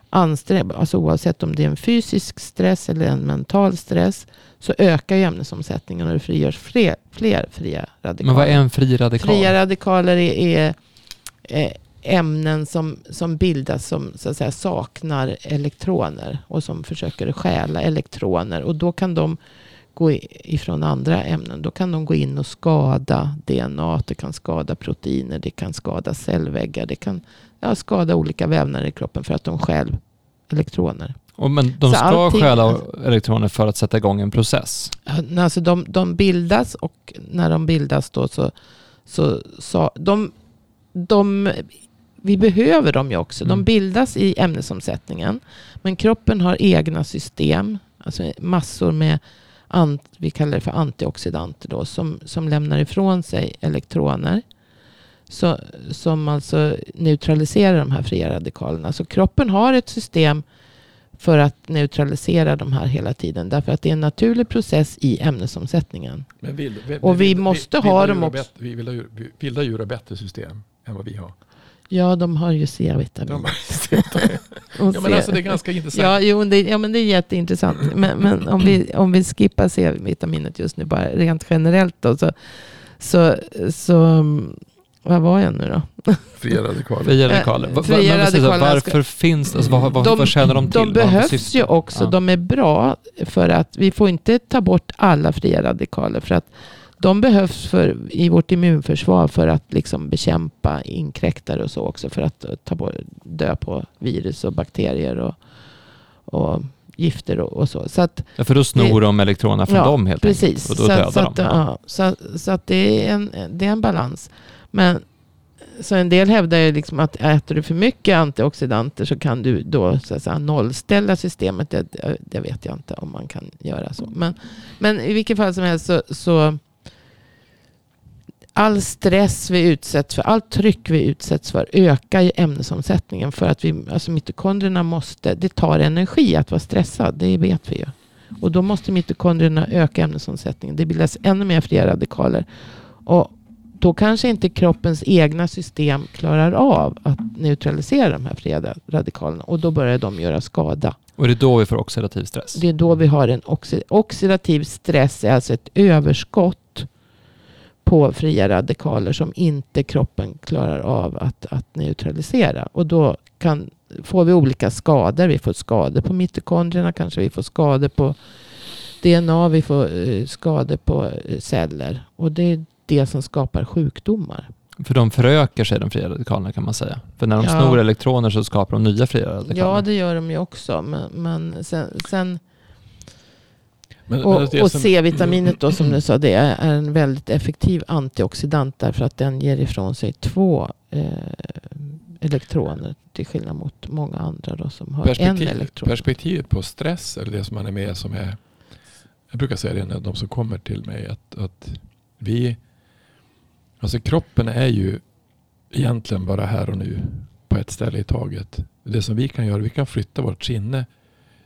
ansträngda, alltså oavsett om det är en fysisk stress eller en mental stress, så ökar ju ämnesomsättningen och det frigörs fler, fler fria radikaler. Men vad är en fri radikal? Fria radikaler är, är eh, ämnen som, som bildas som så att säga, saknar elektroner och som försöker stjäla elektroner. Och då kan de gå ifrån andra ämnen. Då kan de gå in och skada DNA, det kan skada proteiner, det kan skada cellväggar, det kan ja, skada olika vävnader i kroppen för att de stjäl elektroner. Och men de Så ska allting- stjäla elektroner för att sätta igång en process. Alltså de, de bildas och när de bildas då så, så, så de, de, vi behöver dem ju också. De Mm. bildas i ämnesomsättningen. Men kroppen har egna system, alltså massor med ant, vi kallar det för antioxidanter då, som, som lämnar ifrån sig elektroner. Så, som alltså neutraliserar de här fria radikalerna. Så kroppen har ett system för att neutralisera de här hela tiden. Därför att det är en naturlig process i ämnesomsättningen. Men vill, vill, Och vi vill- måste ha dem också. bättre- vi vilda djur har bättre system än vad vi har. Ja, de har ju C-vitamin. Ja, men alltså det är ganska intressant. Ja, jo, det, ja, men det är jätteintressant. Men, men om, vi, om vi skippar C-vitaminet just nu, bara rent generellt då, så, så, så vad var jag nu då? Fria radikaler. Fria radikaler. Eh, Va- va- fria ska- varför finns alltså, vad, vad, De- vad tjänar de till? De behövs ju också. Ja. De är bra för att vi får inte ta bort alla fria radikaler. För att de behövs för, i vårt immunförsvar för att liksom bekämpa inkräktare och så också. För att ta bort, dö på virus och bakterier och, och gifter och, och så. Så att Ja, för då snor de elektronerna från Ja, dem helt Precis, enkelt. Och då så, dödar att- så, de. att, ja, så, så att det är, en, det är en balans. Men så en del hävdar ju liksom att äter du för mycket antioxidanter så kan du då så att säga, nollställa systemet. Det, det- det vet jag inte om man kan göra så. Men, men i vilket fall som helst så, så all stress vi utsätts för, allt tryck vi utsätts för ökar ju ämnesomsättningen. För att vi, alltså mitokondrierna måste, det tar energi att vara stressad, det vet vi ju. Och då måste mitokondrierna öka ämnesomsättningen. Det bildas ännu mer fria radikaler. Och då kanske inte kroppens egna system klarar av att neutralisera de här fria radikalerna. Och då börjar de göra skada. Och det är då vi får oxidativ stress. Det är då vi har en oxi- oxidativ stress, är alltså ett överskott på fria radikaler som inte kroppen klarar av att, att neutralisera. Och då kan, får vi olika skador. Vi får skador på mitokondrierna, kanske vi får skador på DNA, vi får eh, skador på eh, celler. Och det är det som skapar sjukdomar. För de förökar sig, de fria radikalerna kan man säga. För när de Ja. snor elektroner så skapar de nya fria radikaler. Ja, det gör de ju också. Men, men sen, sen Men, Och, men och C-vitaminet då som du sa, det är en väldigt effektiv antioxidant därför att den ger ifrån sig två eh, elektroner till skillnad mot många andra då som har en elektron. perspektivet på stress eller det som man är med som är. Jag brukar säga det när de som kommer till mig att, att vi. Alltså kroppen är ju egentligen bara här och nu på ett ställe i taget. Det som vi kan göra, vi kan flytta vårt sinne.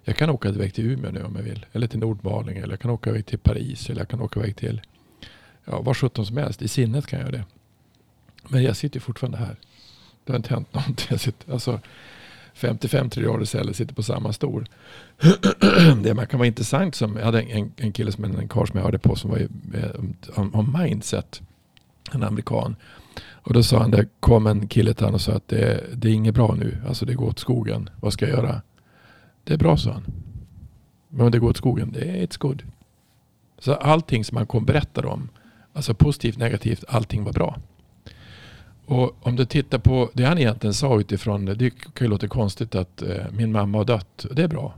Jag kan åka iväg till Umeå nu om jag vill. Eller till Nordmaling. Eller jag kan åka iväg till Paris. Eller jag kan åka iväg till ja, var sjutton som helst. I sinnet kan jag göra det. Men jag sitter ju fortfarande här. Det har inte hänt någonting. Jag sitter, alltså, 55 triljarder celler sitter på samma stol. det man kan vara intressant som, jag hade en, en kille som en, en karl som jag hörde på som var ju, eh, om, om mindset. En amerikan. Och då sa han, det kom en kille till honom och sa att det, det är inget bra nu. Alltså det går åt skogen. Vad ska jag göra? Det är bra, sa han. Men om det går åt skogen, det är it's good. Så allting som han kom berättar om, alltså positivt, negativt, allting var bra. Och om du tittar på det han egentligen sa utifrån det. Det kan ju låta konstigt att eh, min mamma har dött. Det är bra.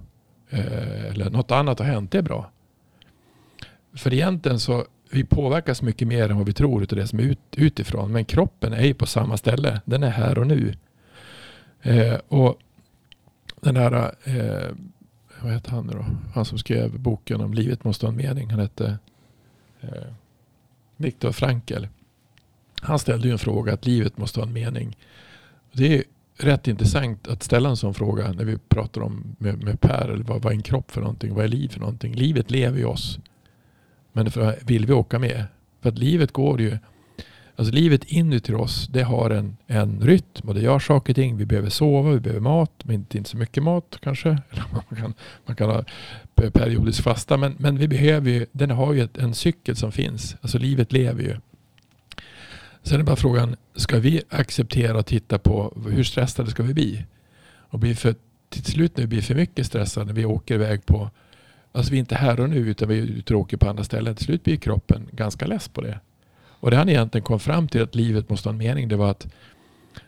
Eh, eller något annat har hänt. Det är bra. För egentligen så vi påverkas mycket mer än vad vi tror av det som är ut, utifrån. Men kroppen är ju på samma ställe. Den är här och nu. Eh, och den här, eh, vad heter han nu då? Han som skrev boken om livet måste ha en mening. Han hette eh, Viktor Frankl. Han ställde ju en fråga att livet måste ha en mening. Det är rätt intressant att ställa en sån fråga när vi pratar om med, med Per. Eller vad, vad är en kropp för någonting? Vad är liv för någonting? Livet lever i oss. Men för, vill vi åka med? För att livet går ju Alltså livet inuti oss, det har en, en rytm och det gör saker och ting. Vi behöver sova, vi behöver mat, men inte, inte så mycket mat kanske. Eller man, kan, man kan ha periodisk fasta, men, men vi behöver ju, den har ju ett, en cykel som finns. Alltså livet lever ju. Sen är bara frågan, ska vi acceptera och titta på hur stressade ska vi bli? Och bli för, till slut när vi blir för mycket stressade, när vi åker iväg på, alltså vi är inte här och nu utan vi är ute och åker på andra ställen. Till slut blir kroppen ganska less på det. Och det han egentligen kom fram till att livet måste ha en mening, det var att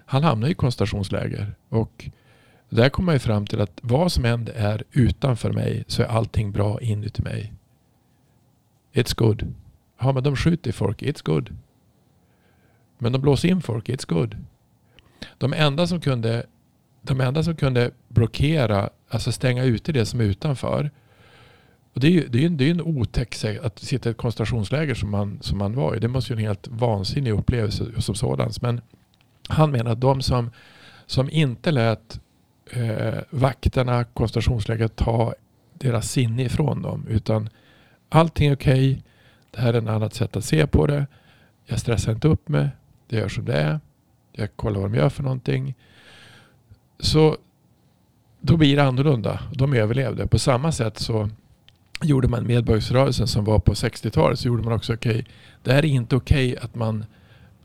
han hamnade i koncentrationsläger. Och där kom man ju fram till att vad som än är utanför mig så är allting bra inuti mig. It's good. Ja, men de skjuter folk. It's good. Men de blåser in folk. It's good. De enda som kunde, de enda som kunde blockera, alltså stänga ute det som är utanför, och det är ju det är, det är en otäck att sitta i ett koncentrationsläger som man, som man var i. Det måste ju en helt vansinnig upplevelse som sådans. Men han menar att de som, som inte lät eh, vakterna, koncentrationslägret ta deras sinne ifrån dem. Utan allting är okej. Okay. Det här är ett annat sätt att se på det. Jag stressar inte upp mig. Det gör som det är. Jag kollar vad de gör för någonting. Så då blir det annorlunda. De överlevde. På samma sätt så gjorde man medborgarrörelsen som var på 60-talet så gjorde man också okej, okay, det är inte okej okay att man,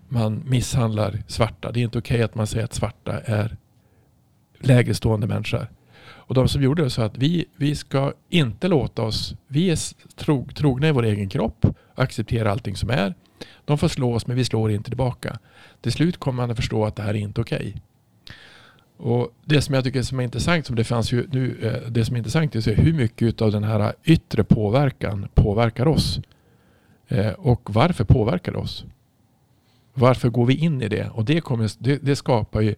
man misshandlar svarta. Det är inte okej okay att man säger att svarta är lägre stående människor. Och de som gjorde det sa att vi, vi ska inte låta oss, vi är trog, trogna i vår egen kropp, acceptera allting som är. De får slå oss men vi slår inte tillbaka. Till slut kommer man att förstå att det här är inte okej. Och det som jag tycker som är intressant, som det fanns ju nu, eh, det som är intressant är att se hur mycket av den här yttre påverkan påverkar oss. Eh, och varför påverkar det oss? Varför går vi in i det? Och det, kommer, det, det, skapar ju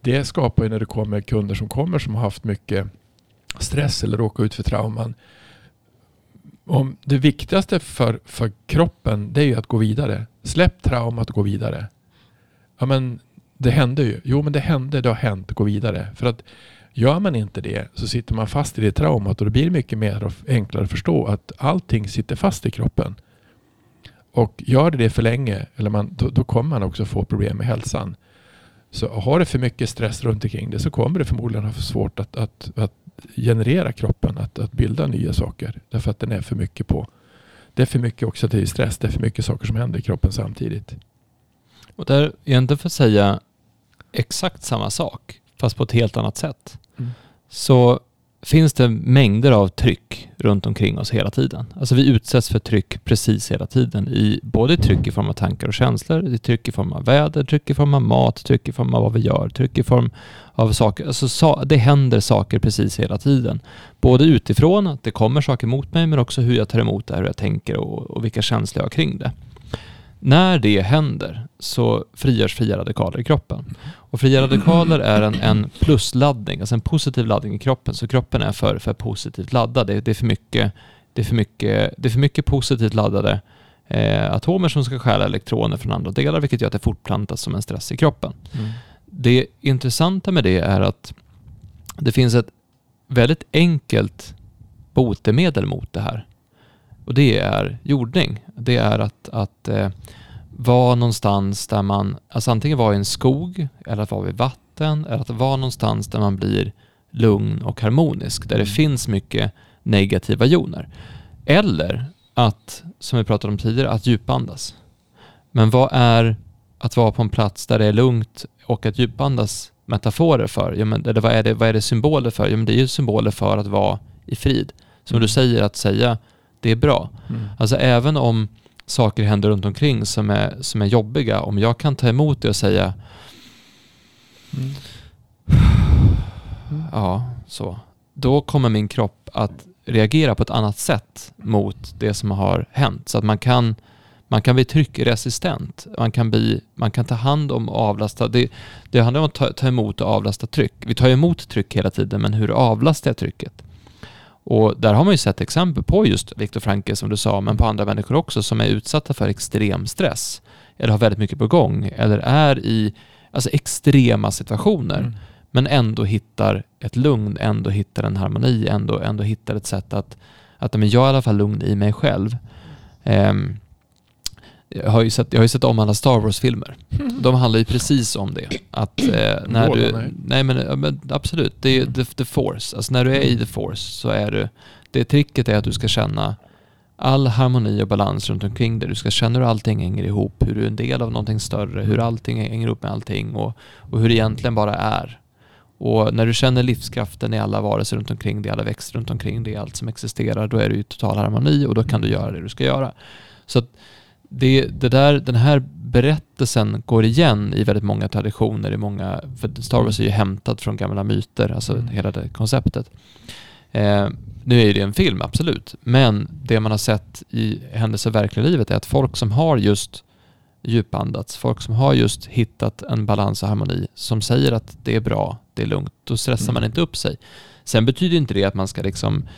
det skapar ju när det kommer kunder som kommer som har haft mycket stress eller råkat ut för trauman. Om det viktigaste för, för kroppen det är ju att gå vidare. Släpp traumat och gå vidare. Ja, men det hände ju. Jo, men det hände, det har hänt, gå vidare. För att gör man inte det så sitter man fast i det traumat och det blir mycket mer och enklare att förstå att allting sitter fast i kroppen. Och gör det det för länge, eller man, då, då kommer man också få problem med hälsan. Så har du för mycket stress runt omkring det så kommer det förmodligen ha för svårt att, att, att generera kroppen, att, att bilda nya saker. Därför att den är för mycket på. Det är för mycket oxidativ stress, det är för mycket saker som händer i kroppen samtidigt. Och där, egentligen för att säga exakt samma sak, fast på ett helt annat sätt, mm. så finns det mängder av tryck runt omkring oss hela tiden. Alltså vi utsätts för tryck precis hela tiden. I, både tryck i form av tankar och känslor, det tryck i form av väder, tryck i form av mat, tryck i form av vad vi gör, tryck i form av saker. Alltså så, det händer saker precis hela tiden. Både utifrån, att det kommer saker mot mig, men också hur jag tar emot det, hur jag tänker och, och vilka känslor jag har kring det. När det händer så frigörs fria radikaler i kroppen. Och fria radikaler är en, en plusladdning, alltså en positiv laddning i kroppen. Så kroppen är för, för positivt laddad. Det, det, är för mycket, det, är för mycket, det är för mycket positivt laddade eh, atomer som ska stjäla elektroner från andra delar, vilket gör att det fortplantas som en stress i kroppen. Mm. Det intressanta med det är att det finns ett väldigt enkelt botemedel mot det här. Och det är jordning. Det är att, att eh, vara någonstans där man, alltså antingen vara i en skog, eller att vara vid vatten, eller att vara någonstans där man blir lugn och harmonisk, där det mm. finns mycket negativa joner. Eller att, som vi pratade om tidigare, att djupandas. Men vad är att vara på en plats där det är lugnt och att djupandas metaforer för? Ja, men, eller vad är, det, vad är det symboler för? Ja, men det är ju symboler för att vara i frid. Som du säger, att säga det är bra. Mm. Alltså även om saker händer runt omkring som är, som är jobbiga, om jag kan ta emot det och säga Mm. ja, så. Då kommer min kropp att reagera på ett annat sätt mot det som har hänt. Så att man kan, man kan bli tryckresistent. Man kan, bli, man kan ta hand om och avlasta. Det, det handlar om att ta, ta emot och avlasta tryck. Vi tar emot tryck hela tiden, men hur avlastar jag trycket? Och där har man ju sett exempel på just Viktor Frankl som du sa, men på andra människor också som är utsatta för extrem stress eller har väldigt mycket på gång eller är i alltså extrema situationer Mm. men ändå hittar ett lugn, ändå hittar en harmoni, ändå, ändå hittar ett sätt att, att men jag är i alla fall lugn i mig själv. Ehm, jag, har ju sett, jag har ju sett om alla Star Wars-filmer. De handlar ju precis om det. Att eh, när Båda, du... nej. Nej men, men absolut, det är the, the force. Alltså när du är i the force så är du... Det tricket är att du ska känna all harmoni och balans runt omkring dig. Du ska känna hur allting hänger ihop, hur du är en del av någonting större, hur allting hänger ihop med allting och, och hur det egentligen bara är. Och när du känner livskraften i alla varelser runt omkring dig, alla växter runt omkring dig, allt som existerar, då är du i total harmoni och då kan du göra det du ska göra. Så att det, det där, den här berättelsen går igen i väldigt många traditioner, i många, för Star Wars är ju hämtat från gamla myter, alltså Mm. hela det konceptet. Eh, nu är det en film, absolut, men det man har sett i händelse av verkliga livet är att folk som har just djupandats, folk som har just hittat en balans och harmoni, som säger att det är bra, det är lugnt, då stressar Mm. man inte upp sig. Sen betyder inte det att man ska liksom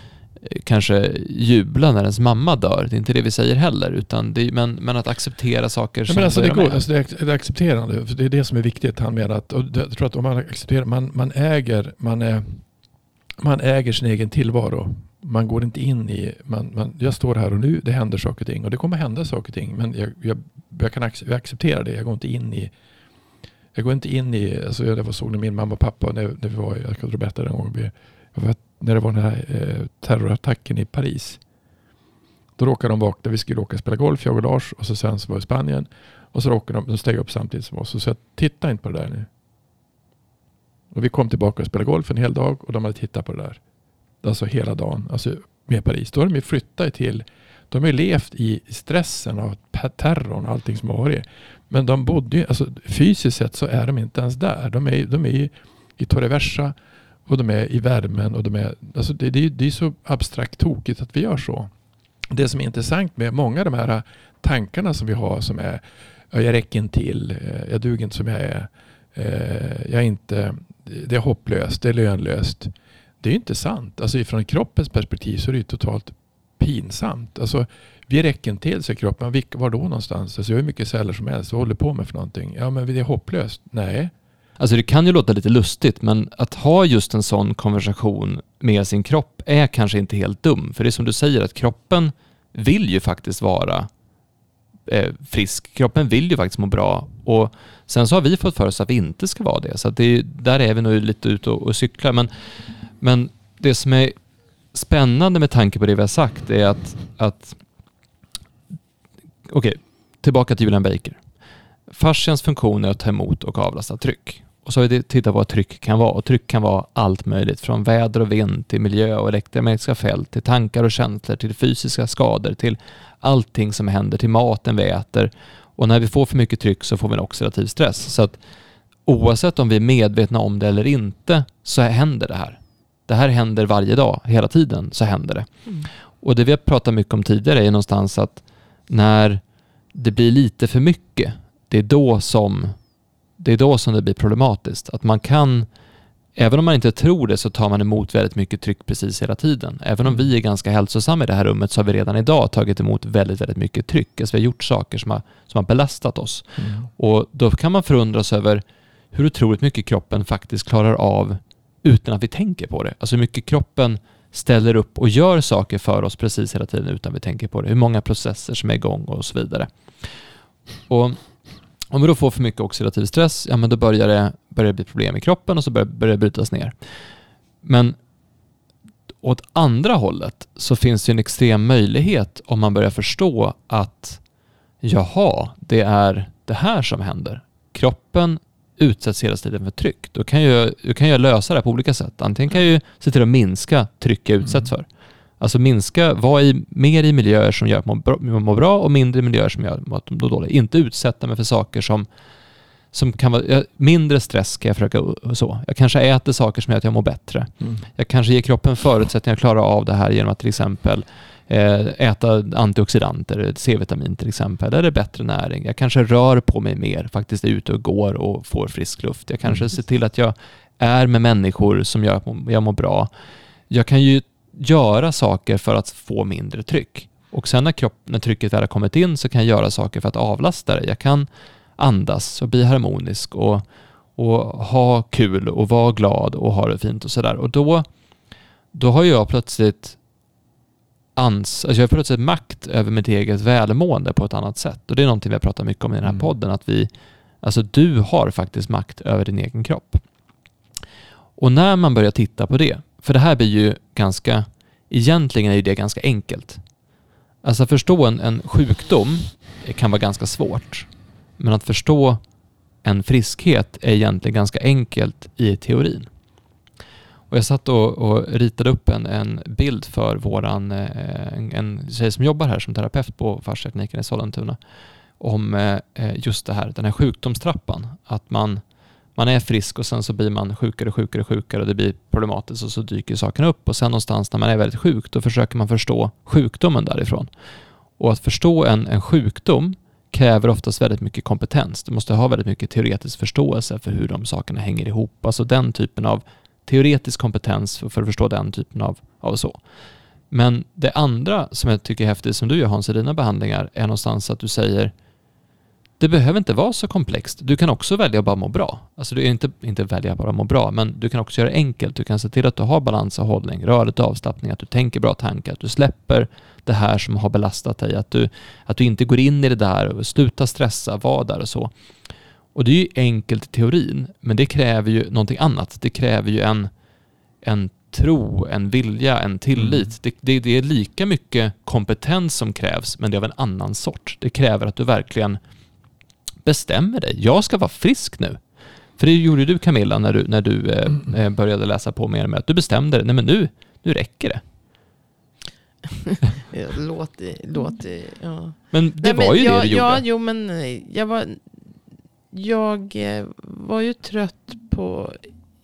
kanske jubla när ens mamma dör. Det är inte det vi säger heller. Utan det, men, men att acceptera saker Ja, som men alltså det, går, med. alltså det, är, accepterande, för det är det som är viktigt. Han menar att, och jag tror att om man accepterar, man, man äger, man, är, man äger sin egen tillvaro. Man går inte in i, man, man, jag står här och nu, det händer saker och ting. Och det kommer hända saker och ting. Men jag, jag, jag kan ac- jag accepterar det. Jag går inte in i, jag går inte in i, alltså jag var såg när min mamma och pappa, när, när vi var, jag kan berätta det en gång, vi, jag var, när det var den här eh, terrorattacken i Paris. Då råkade de vakna, vi skulle åka och spela golf, jag och Lars, och så sen så var vi i Spanien. Och så råkade de, de steg upp samtidigt som oss och sa titta inte på det där nu. Och vi kom tillbaka och spelade golf en hel dag och de hade tittat på det där. Alltså hela dagen, alltså med Paris. Då har de ju flyttat till, de har ju levt i stressen av terrorn och allting som har varit. Men de bodde ju, alltså fysiskt sett så är de inte ens där. De är, de är i, i Torrevieja och de är i värmen och de är, alltså det, det, är- det är så abstrakt tokigt att vi gör så. Det som är intressant med många av de här tankarna som vi har som är jag räcker inte till, eh, jag duger inte som jag är, eh, jag är inte, det är hopplöst, det är lönlöst. Det är ju inte sant. Alltså ifrån kroppens perspektiv så är det ju totalt pinsamt. Alltså, vi räcker inte till, säger kroppen. Var då någonstans? Alltså, jag har hur mycket celler som helst. Vad håller du på med för någonting? Ja, men det är hopplöst. Nej. Alltså det kan ju låta lite lustigt, men att ha just en sån konversation med sin kropp är kanske inte helt dum. För det är som du säger, att kroppen vill ju faktiskt vara eh, frisk. Kroppen vill ju faktiskt må bra. Och sen så har vi fått för oss att vi inte ska vara det. Så att det där är vi nog lite ute och, och cyklar. Men, men det som är spännande med tanke på det vi har sagt är att, att okej, tillbaka till Julian Baker. Fascians funktion är att ta emot och avlasta tryck. Och så har vi tittat på vad tryck kan vara. Och tryck kan vara allt möjligt. Från väder och vind till miljö och elektromagnetiska fält, till tankar och känslor, till fysiska skador, till allting som händer, till maten vi äter. Och när vi får för mycket tryck så får vi en oxidativ stress. Så att oavsett om vi är medvetna om det eller inte så händer det här. Det här händer varje dag, hela tiden så händer det. Mm. Och det vi har pratat mycket om tidigare är någonstans att när det blir lite för mycket, det är då som det, är då som det blir problematiskt. Att man kan, även om man inte tror det, så tar man emot väldigt mycket tryck precis hela tiden. Även om vi är ganska hälsosamma i det här rummet så har vi redan idag tagit emot väldigt, väldigt mycket tryck. Alltså vi har gjort saker som har, som har belastat oss. Och då kan man förundras över hur otroligt mycket kroppen faktiskt klarar av utan att vi tänker på det. Alltså hur mycket kroppen ställer upp och gör saker för oss precis hela tiden utan vi tänker på det. Hur många processer som är igång och så vidare. Och om vi då får för mycket oxidativ stress, ja men då börjar det, börjar det bli problem i kroppen och så börjar, börjar det brytas ner. Men åt andra hållet så finns det en extrem möjlighet om man börjar förstå att jaha, det är det här som händer. Kroppen utsätts hela tiden för tryck. Då kan jag, då kan jag lösa det här på olika sätt. Antingen kan jag ju se till att minska tryck jag utsätts för. Alltså minska, vara i, mer i miljöer som gör att man mår bra och mindre miljöer som gör att man mår dåligt. Inte utsätta mig för saker som, som kan vara, mindre stress ska jag försöka så. Jag kanske äter saker som gör att jag mår bättre. Mm. Jag kanske ger kroppen förutsättningar att klara av det här genom att till exempel eh, äta antioxidanter, C-vitamin till exempel, eller bättre näring. Jag kanske rör på mig mer, faktiskt är ute och går och får frisk luft. Jag kanske Mm. ser till att jag är med människor som gör att jag mår bra. Jag kan ju göra saker för att få mindre tryck. Och sen när, kropp, när trycket väl har kommit in så kan jag göra saker för att avlasta det. Jag kan andas och bli harmonisk och, och ha kul och vara glad och ha det fint och sådär. Och då, då har jag plötsligt ans, alltså jag har plötsligt makt över mitt eget välmående på ett annat sätt. Och det är någonting vi har pratat mycket om i den här Mm. podden, att vi, alltså du har faktiskt makt över din egen kropp. Och när man börjar titta på det, för det här blir ju ganska, egentligen är ju det ganska enkelt. Alltså att förstå en, en sjukdom kan vara ganska svårt. Men att förstå en friskhet är egentligen ganska enkelt i teorin. Och jag satt och, och ritade upp en, en bild för våran, eh, en, en tjej som jobbar här som terapeut på fasciakliniken i Sollentuna om eh, just det här, den här sjukdomstrappan. Att man, man är frisk och sen så blir man sjukare, och sjukare, och sjukare och det blir problematiskt och så dyker sakerna upp och sen någonstans när man är väldigt sjuk då försöker man förstå sjukdomen därifrån. Och att förstå en, en sjukdom kräver oftast väldigt mycket kompetens. Du måste ha väldigt mycket teoretisk förståelse för hur de sakerna hänger ihop. Alltså den typen av teoretisk kompetens för, för att förstå den typen av, av så. Men det andra som jag tycker är häftigt som du gör Hans i dina behandlingar är någonstans att du säger det behöver inte vara så komplext. Du kan också välja att bara må bra. Alltså du är inte, inte välja att bara må bra, men du kan också göra det enkelt. Du kan se till att du har balans och hållning, rörligt och avslappning, att du tänker bra tankar, att du släpper det här som har belastat dig, att du, att du inte går in i det där och slutar stressa, var där och så. Och det är ju enkelt i teorin, men det kräver ju någonting annat. Det kräver ju en, en tro, en vilja, en tillit. Mm. Det, det, det är lika mycket kompetens som krävs, men det är av en annan sort. Det kräver att du verkligen bestämmer dig. Jag ska vara frisk nu. För det gjorde du Camilla när du, när du eh, Mm. eh, började läsa på mer med att du bestämde dig. Nej men nu, nu räcker det. Låt, låt, ja. Men det Nej, men var ju jag, det du Ja, gjorde. jo men eh, jag var, jag eh, var ju trött på,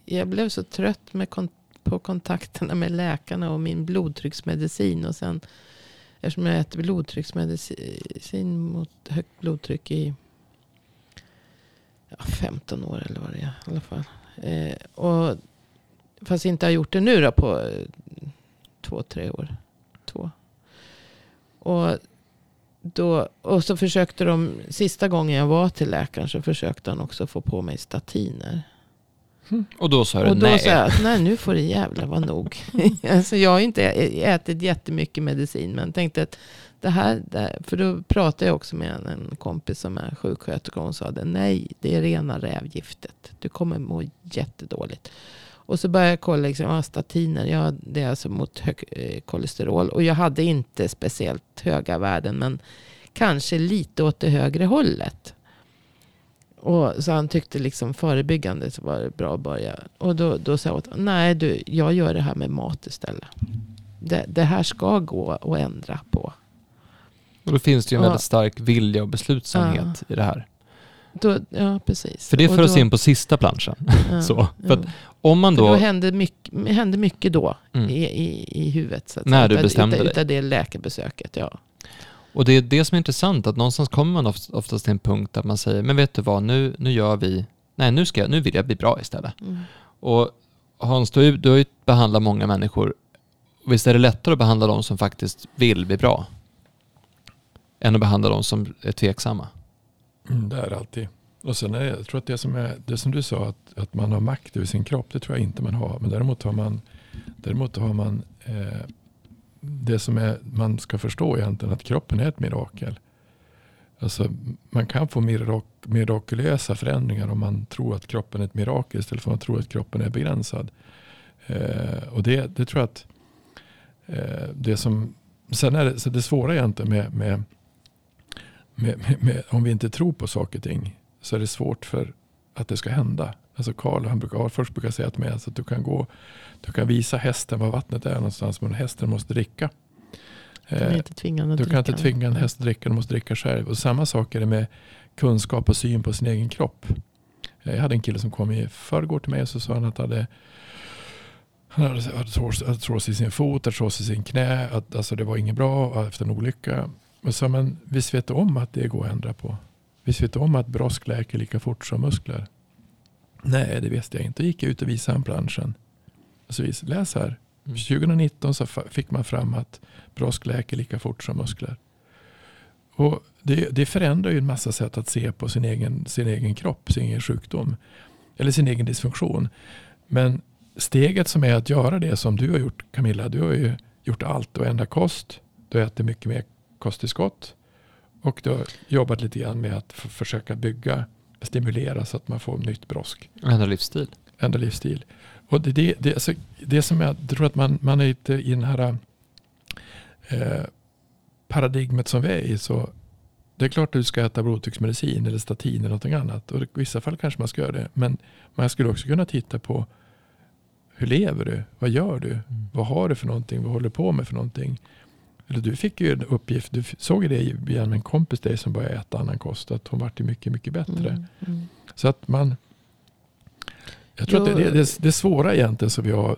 jag blev så trött med kon, på kontakterna med läkarna och min blodtrycksmedicin. Och sen, eftersom jag äter blodtrycksmedicin mot högt blodtryck i ja, 15 år eller vad det är i alla fall. Eh, och, fast inte har gjort det nu då på eh, två, tre år. Två. Och då, och så försökte de, sista gången jag var till läkaren så försökte han också få på mig statiner. Och då sa du Och då nej. sa jag nej nu får det jävla vara nog. alltså jag har inte ätit jättemycket medicin men tänkte att det här, det för då pratade jag också med en, kompis som är sjuksköterska och hon sa att nej det är rena rävgiftet. Du kommer må jättedåligt. Och så började jag kolla, liksom, ah, statiner, ja, det är alltså mot hög, eh, kolesterol. Och jag hade inte speciellt höga värden, men kanske lite åt det högre hållet. Och, så han tyckte liksom förebyggande så var det bra att börja. Och då, då sa jag åt honom, nej du, jag gör det här med mat istället. Det, det här ska gå att ändra på. Och då finns det ju en Ja. väldigt stark vilja och beslutsamhet i det här. Då, ja, precis. För det för oss in på sista planschen. ja, så. För ja. om man För då... då hände mycket, hände mycket då Mm. i, i, i huvudet. Så att När säga, du bestämde utav, dig. utav det läkarbesöket, ja. Och det är det som är intressant, att någonstans kommer man oft- oftast till en punkt där man säger, men vet du vad, nu, nu gör vi, nej nu, ska jag, nu vill jag bli bra istället. Mm. Och Hans, du, har ju- du har ju behandlat många människor. Visst är det lättare att behandla de som faktiskt vill bli bra? Än att behandla de som är tveksamma? Mm, det är det alltid. Och sen är, jag tror att det som, är, det som du sa, att, att man har makt över sin kropp, det tror jag inte man har. Men däremot har man, däremot har man eh, det som är, man ska förstå egentligen, att kroppen är ett mirakel. Alltså, man kan få mirak, mirakulösa förändringar om man tror att kroppen är ett mirakel istället för att man tror att kroppen är begränsad. Eh, och det, det tror jag att eh, det som, sen är det, så det svåra egentligen med, med med, med, med, om vi inte tror på saker och ting så är det svårt för att det ska hända. Alltså Karl, han brukar, först brukar säga till mig alltså att du kan gå, du kan visa hästen var vattnet är någonstans, men hästen måste dricka. Du kan Eh, inte tvinga du kan inte tvinga en häst att dricka, den måste dricka själv. Och samma sak är det med kunskap och syn på sin egen kropp. Eh, Jag hade en kille som kom i förrgår till mig och så sa han att hade, han hade artros- i sin fot, artros i sin knä, att alltså det var inget bra efter en olycka. Och sa men visst vet du om att det går att ändra på? Visst vet du om att brosk läker lika fort som muskler? Nej, det visste jag inte. Då gick jag ut och visade han planschen. Och så vis, läs här. Mm. 2019 så fa- fick man fram att brosk läker lika fort som muskler. Och det, det förändrar ju en massa sätt att se på sin egen, sin egen kropp, sin egen sjukdom. Eller sin egen dysfunktion. Men steget som är att göra det som du har gjort Camilla. Du har ju gjort allt och ändra kost. Du har ätit mycket mer kosttillskott. Och du har jobbat lite grann med att försöka bygga, stimulera så att man får nytt brosk Ändra livsstil. ändra livsstil. Och det, det, det, alltså, det som jag tror att man, man är lite i den här eh, paradigmet som vi är i. Så det är klart att du ska äta blodtrycksmedicin eller statin eller någonting annat. Och i vissa fall kanske man ska göra det. Men man skulle också kunna titta på hur lever du? Vad gör du? Vad har du för någonting? Vad håller du på med för någonting? Eller du fick ju en uppgift. Du såg det genom en kompis dig som började äta annan kost. Att hon vart ju mycket, mycket bättre. Mm, mm. Så att man... Jag tror Jo. att det, det, det, det svåra egentligen som vi har,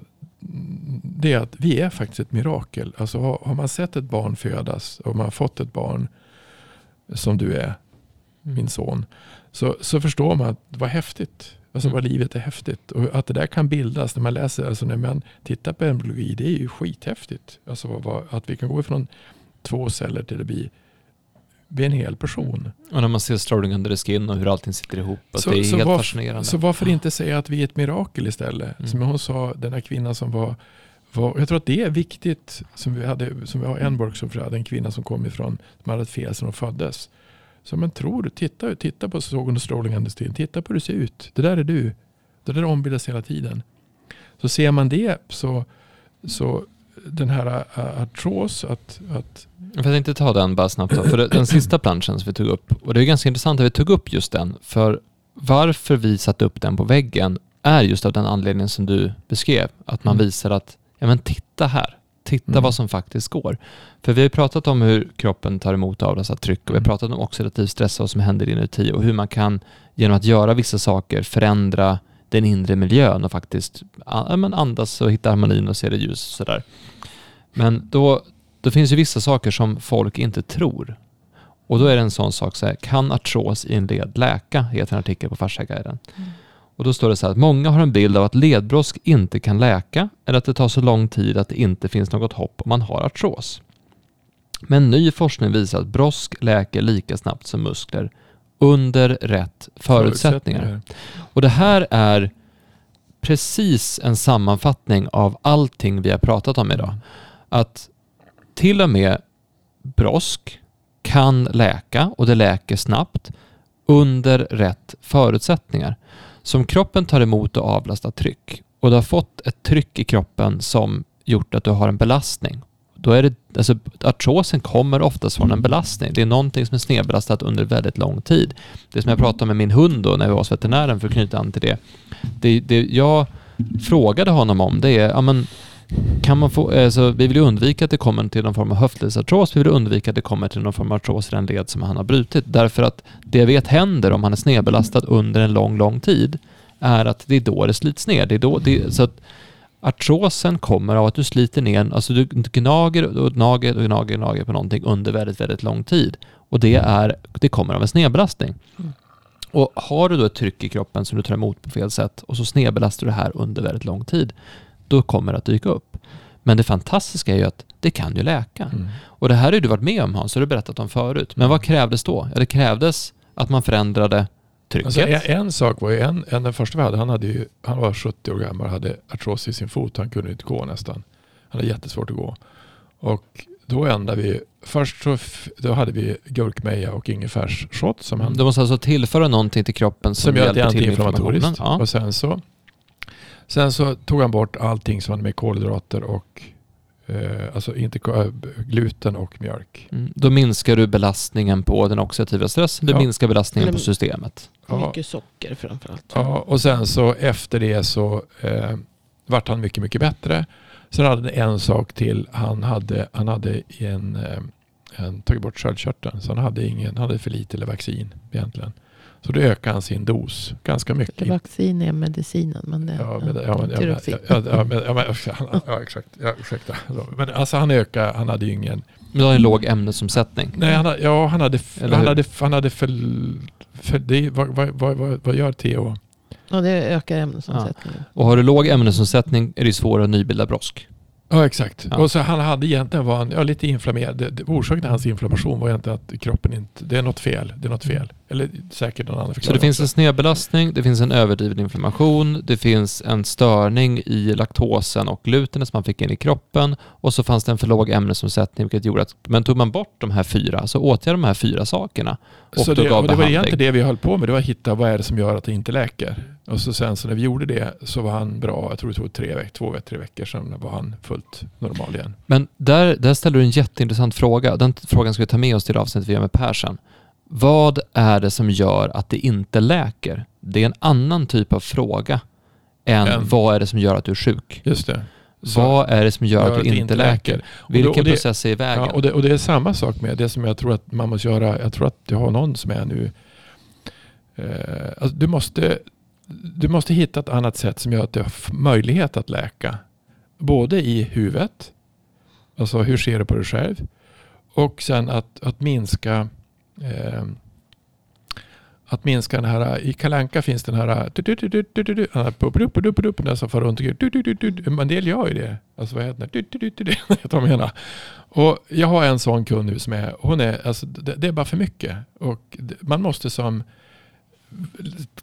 det är att vi är faktiskt ett mirakel. Alltså har, har man sett ett barn födas och man har fått ett barn som du är, min son, så, så förstår man att vad häftigt. Alltså Mm. vad livet är häftigt. Och att det där kan bildas när man läser, alltså när man tittar på embryologi, det är ju skithäftigt. Alltså vad, att vi kan gå ifrån två celler till att bli, bli en hel person. Och när man ser Strolling under skin och hur allting sitter ihop. Så- det är så helt varf- fascinerande. Så varför inte säga att vi är ett mirakel istället? Mm. Som hon sa, den här kvinnan som var, var jag tror att det är viktigt, som vi, hade, som vi har en workshop för, en kvinna som kom ifrån, som hade ett fel sedan hon föddes. Så men tror du, titta, titta på sågen och strålning under tiden, titta på hur du ser ut. Det där är du. Det där ombildas hela tiden. Så ser man det så, så den här ä, artros, att, att Jag tänkte ta den bara snabbt då. För den sista planschen som vi tog upp, och det är ganska intressant att vi tog upp just den, för varför vi satte upp den på väggen är just av den anledningen som du beskrev. Att man Mm. visar att, ja men titta här, titta Mm. vad som faktiskt går. För vi har ju pratat om hur kroppen tar emot avlastat tryck och vi har Mm. pratat om oxidativ stress och vad som händer inuti och hur man kan genom att göra vissa saker förändra den inre miljön och faktiskt andas och hitta harmonin och se det ljus och sådär. Men då, då finns ju vissa saker som folk inte tror. Och då är det en sån sak så här, kan artros i en led läka? Heter en artikel på Fasciaguiden. Mm. Och då står det så här att många har en bild av att ledbrosk inte kan läka eller att det tar så lång tid att det inte finns något hopp om man har artros. Men ny forskning visar att brosk läker lika snabbt som muskler under rätt förutsättningar. Och det här är precis en sammanfattning av allting vi har pratat om idag. Att till och med brosk kan läka och det läker snabbt under rätt förutsättningar. Som kroppen tar emot och avlastar tryck och du har fått ett tryck i kroppen som gjort att du har en belastning. Då är det, alltså, artrosen kommer oftast från en belastning. Det är någonting som är snedbelastat under väldigt lång tid. Det som jag pratade med min hund då när vi var hos veterinären för att knyta an till det. Det, det jag frågade honom om det är, ja men kan man få, alltså, vi vill ju undvika att det kommer till någon form av höftledsartros, vi vill undvika att det kommer till någon form av artros i den led som han har brutit. Därför att det jag vet händer om han är snedbelastad under en lång, lång tid är att det är då det slits ner. Det är då, det, så att artrosen kommer av att du sliter ner, alltså du gnager och gnager och gnager gnager på någonting under väldigt, väldigt lång tid. Och det, är, det kommer av en snedbelastning. Och har du då ett tryck i kroppen som du tar emot på fel sätt och så snedbelastar du det här under väldigt lång tid, då kommer det att dyka upp. Men det fantastiska är ju att det kan ju läka. Mm. Och det här har du varit med om Hans, har du berättat om förut. Men vad krävdes då? Ja, det krävdes att man förändrade trycket. Alltså, en, en sak var ju, en, en, den första vi hade, han, hade ju, han var 70 år gammal och hade artros i sin fot. Han kunde inte gå nästan. Han hade jättesvårt att gå. Och då ändrade vi, först så då hade vi gurkmeja och ingefärsshot som han Du måste alltså tillföra någonting till kroppen som, som gör att det är antiinflammatoriskt. Ja. Och sen så, sen så tog han bort allting som hade med kolhydrater och eh, alltså inte äh, gluten och mjölk. Mm. Då minskar du belastningen på den oxidativa stressen, du Ja. minskar belastningen Eller- på systemet. Ja. Mycket socker framförallt. Ja, och sen så efter det så eh, vart han mycket, mycket bättre. Sen hade han en sak till. Han hade, han hade en, eh, en, tagit bort sköldkörteln. Så han hade, ingen, han hade för lite vaccin egentligen. Så då ökade han sin dos ganska mycket. Vaccin är medicinen. Men det, Ja, men, ja, men, ja, ja, ja, men, ja, men, ja, exakt. Ja, ursäkta. Men alltså han ökade, han hade ju ingen... Men har en låg ämnesomsättning. Nej, han, hade- ja, han hade, han hade, han hade för... för det, vad, vad, vad, vad, vad gör TH? Ja, det ökar ämnesomsättningen. Och har du låg ämnesomsättning är det svårare att nybilda brosk. Ja, exakt. Ja. Och så han hade egentligen var han, ja, lite inflammerad. Orsaken till hans inflammation var egentligen att kroppen inte... Det är något fel. Det är något fel. Eller säkert någon annan Så förklaring det finns en snedbelastning, det finns en överdriven inflammation, det finns en störning i laktosen och glutenet som man fick in i kroppen och så fanns det en för låg ämnesomsättning vilket gjorde att, men tog man bort de här fyra, så åtgärdade de här fyra sakerna och så det, och det var egentligen det vi höll på med. Det var att hitta vad är det som gör att det inte läker. Och så sen så när vi gjorde det så var han bra. Jag tror det tog tre veckor, två, tre veckor sedan var han fullt normal igen. Men där, där ställer du en jätteintressant fråga. Den frågan ska vi ta med oss till avsnittet vi gör med Persen. Vad är det som gör att det inte läker? Det är en annan typ av fråga än Än- vad är det som gör att du är sjuk? Just det. Så- Vad är det som gör att du inte läker? Då- Vilken och det- process är i vägen? Ja, och, det, och det är samma sak med det som jag tror att man måste göra. Jag tror att jag har någon som är nu. Eh, alltså du, måste, du måste hitta ett annat sätt som gör att du har möjlighet att läka. Både i huvudet. Alltså hur ser du på dig själv? Och sen att, att minska eh, att minska den här, i Kalanka finns den här, den här som far runt och en del gör ju det. Alltså vad heter det? Jag menar? Och jag har en sån kund nu som är, hon är, alltså det, det är bara för mycket. Och man måste som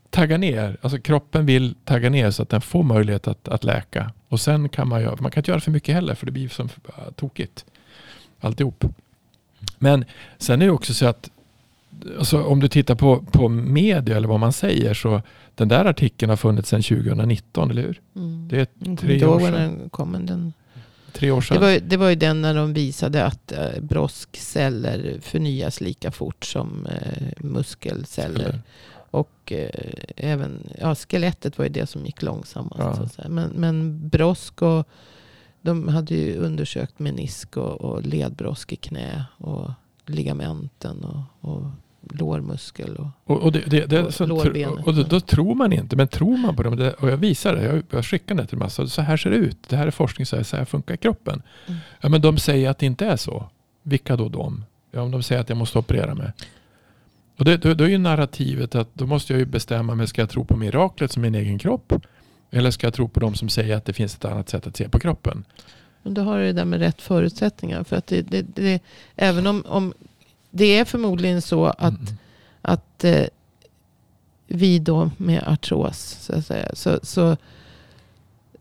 tagga ner, alltså kroppen vill tagga ner så att den får möjlighet att, att läka. Och sen kan man göra, man kan inte göra för mycket heller för det blir som äh, tokigt. Alltihop. Men sen är det också så att alltså om du tittar på, på media eller vad man säger så den där artikeln har funnits sedan 2019, eller hur? Mm. Det är tre år sedan. den kom. Den, Tre år sedan. det, var, ju- det var ju den när de visade att eh, broskceller förnyas lika fort som eh, muskelceller. Eller- Och eh, även ja, skelettet var ju det som gick långsammast. Ja. Så. Men, men brosk och de hade ju undersökt menisk och, och ledbrosk i knä och ligamenten och, och lårmuskel. Och, Och, och, det, det, det, Och så, lårbenet. och då, då tror man inte, men tror man på dem, och jag visar det, jag, jag skickar det till massa, så här ser det ut, det här är forskning, så här, så här funkar kroppen. Mm. Ja, men de säger att det inte är så. Vilka då de? Ja, om de säger att jag måste operera mig. Och det, då, då är ju narrativet att då måste jag ju bestämma mig, ska jag tro på miraklet som min egen kropp? Eller ska jag tro på de som säger att det finns ett annat sätt att se på kroppen? men då har du det där med rätt förutsättningar. För att det, det, det, även om, om det är förmodligen så att Mm. att eh, vi då med artros så, att säga, så, så,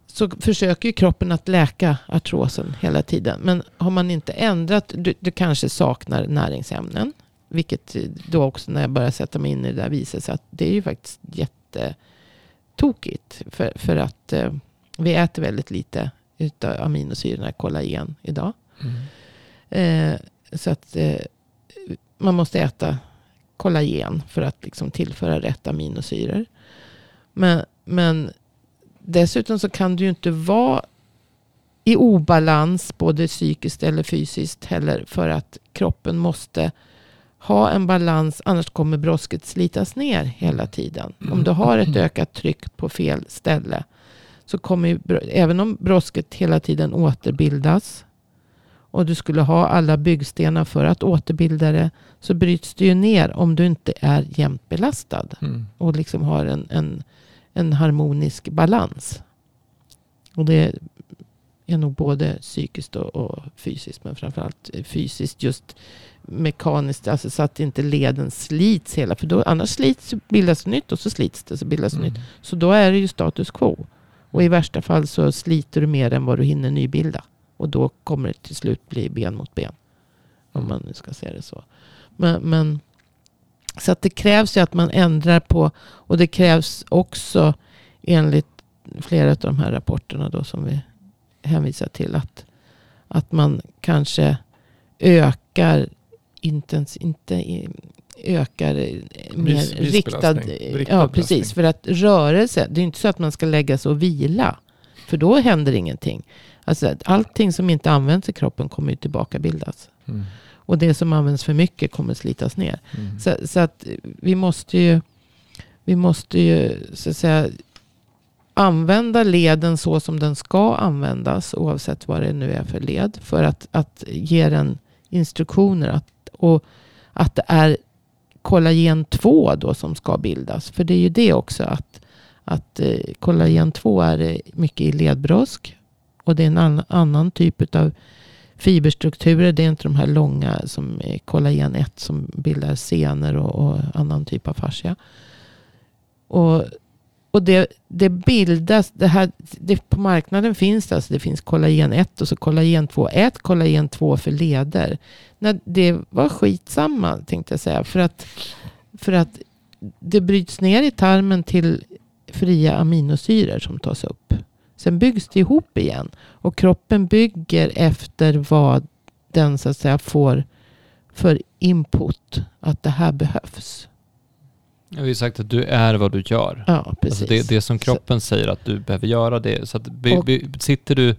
så försöker ju kroppen att läka artrosen hela tiden. Men har man inte ändrat, du, du kanske saknar näringsämnen. Vilket då också när jag börjar sätta mig in i det där visar sig att det är ju faktiskt jättetokigt. För, för att eh, vi äter väldigt lite utav aminosyrorna kollagen idag. Mm. Eh, så att eh, man måste äta kollagen för att liksom tillföra rätt aminosyror. Men, men dessutom så kan du ju inte vara i obalans både psykiskt eller fysiskt heller för att kroppen måste ha en balans annars kommer brosket slitas ner hela tiden. Om du har ett ökat tryck på fel ställe så kommer ju, även om brosket hela tiden återbildas och du skulle ha alla byggstenar för att återbilda det så bryts det ju ner om du inte är jämnt belastad Mm. och liksom har en, en, en harmonisk balans. Och det är nog både psykiskt och, och fysiskt, men framförallt fysiskt just mekaniskt, alltså så att inte leden slits hela, för då, annars slits, bildas nytt och så slits det, så bildas nytt. Mm. Så då är det ju status quo. Och i värsta fall så sliter du mer än vad du hinner nybilda. Och då kommer det till slut bli ben mot ben. Om man nu ska se det så. Men, men, så att det krävs ju att man ändrar på. Och det krävs också enligt flera av de här rapporterna då som vi hänvisar till. Att, att man kanske ökar intens, inte ökar mer Vis- riktad. Riktad Ja, precis. belastning. För att rörelse, det är inte så att man ska lägga sig och vila. För då händer ingenting. Alltså, allting som inte används i kroppen kommer ju tillbaka bildas. Mm. Och det som används för mycket kommer slitas ner. Mm. Så, så att vi måste ju, vi måste ju så att säga, använda leden så som den ska användas. Oavsett vad det nu är för led. För att, att ge den instruktioner. Att, och att det är kollagen 2 då som ska bildas. För det är ju det också. Att, att eh, kollagen 2 är eh, mycket i ledbrosk. Och det är en annan, annan typ av fiberstrukturer. Det är inte de här långa som är kollagen 1 som bildar senor och, och annan typ av fascia. Och, och det, det bildas, det här, det, på marknaden finns det, alltså det finns kollagen 1 och så kollagen 2. Ät kollagen 2 för leder. Nej, det var skitsamma tänkte jag säga. För att, för att det bryts ner i tarmen till fria aminosyror som tas upp. Sen byggs det ihop igen. Och kroppen bygger efter vad den så att säga får för input. Att det här behövs. Jag har ju sagt att du är vad du gör. Ja, precis. Alltså det, det som kroppen säger att du behöver göra det. Så att Och- be, sitter du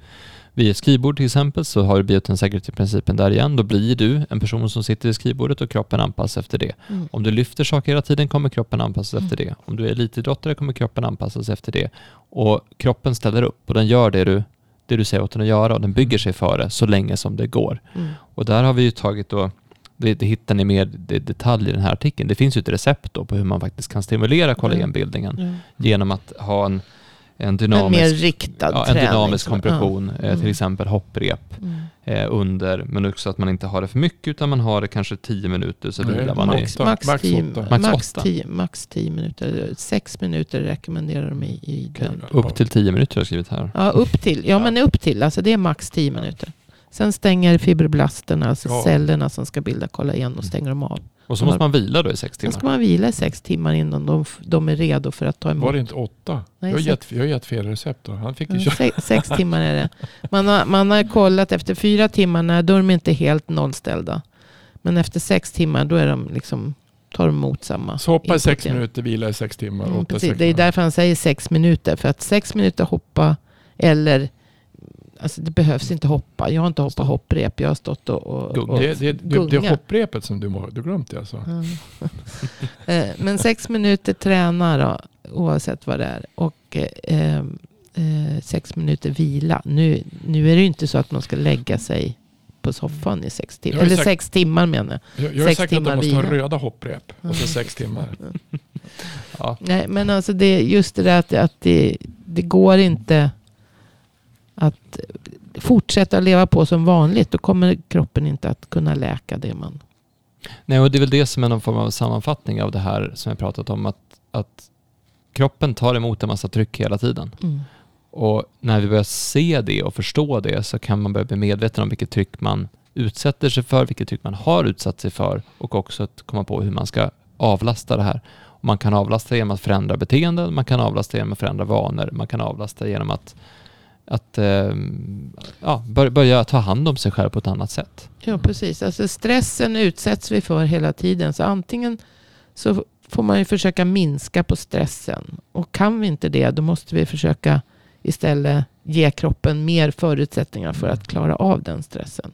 vid ett skrivbord till exempel så har du biotensäkerhetsprincipen där igen. Då blir du en person som sitter vid skrivbordet och kroppen anpassas efter det. Mm. Om du lyfter saker hela tiden kommer kroppen anpassas Mm. efter det. Om du är elitidrottare kommer kroppen anpassas efter det. Och kroppen ställer upp och den gör det du, det du säger åt den att göra och den bygger sig för det så länge som det går. Mm. Och där har vi ju tagit då, det, det hittar ni mer i detalj i den här artikeln. Det finns ju ett recept på hur man faktiskt kan stimulera kollagenbildningen Ja. genom att ha en, en En dynamisk, mer riktad ja, en träning. dynamisk kompression, ja. eh, till Mm. exempel hopprep Mm. eh, under, men också att man inte har det för mycket utan man har det kanske 10 minuter så vilar man i. Max, åtta. max, Max tio, åtta. Max max, max minuter. Sex minuter rekommenderar de i, i den. Upp till 10 minuter har jag skrivit här. Ja, upp till. Ja, men upp till. Alltså det är max tio minuter. Sen stänger fibroblasterna, alltså Ja. cellerna som ska bilda kollagen och stänger dem av. Och så måste man vila då i sex timmar. ska man vila i sex timmar innan de, de är redo för att ta emot. Var det inte åtta? Nej, jag, har gett, jag har gett fel recept då. Han fick ju köra. sex, sex timmar är det. Man har, man har kollat efter fyra timmar, nej, då är de inte helt nollställda. Men efter sex timmar då är de liksom, tar de emot samma. Så hoppa i sex igen. minuter, vila i sex timmar. Mm, åtta, precis. sex Det är därför han säger sex minuter. För att sex minuter hoppa eller Alltså det behövs inte hoppa. Jag har inte hoppat hopprep. Jag har stått och, och, och Det, det, det, det är hopprepet som du, du glömt det alltså. Eh, Men sex minuter träna då, oavsett vad det är. Och eh, eh, sex minuter vila. Nu, nu är det ju inte så att man ska lägga sig på soffan i sex timmar. Har Eller sagt- sex timmar menar jag. Jag, jag har sagt att de måste ha röda hopprep. Och så sex timmar. Ja. Nej, men alltså det just det där att, att det, det går inte att fortsätta leva på som vanligt. Då kommer kroppen inte att kunna läka det man... Nej, och det är väl det som är någon form av sammanfattning av det här som jag pratat om. Att, att kroppen tar emot en massa tryck hela tiden. Mm. Och när vi börjar se det och förstå det så kan man börja bli medveten om vilket tryck man utsätter sig för, vilket tryck man har utsatt sig för och också att komma på hur man ska avlasta det här. Och man kan avlasta genom att förändra beteenden, man kan avlasta genom att förändra vanor, man kan avlasta genom att, att eh, ja, bör, börja ta hand om sig själv på ett annat sätt. Ja, precis. Alltså stressen utsätts vi för hela tiden. Så antingen så får man ju försöka minska på stressen. Och kan vi inte det, då måste vi försöka istället ge kroppen mer förutsättningar för att klara av den stressen.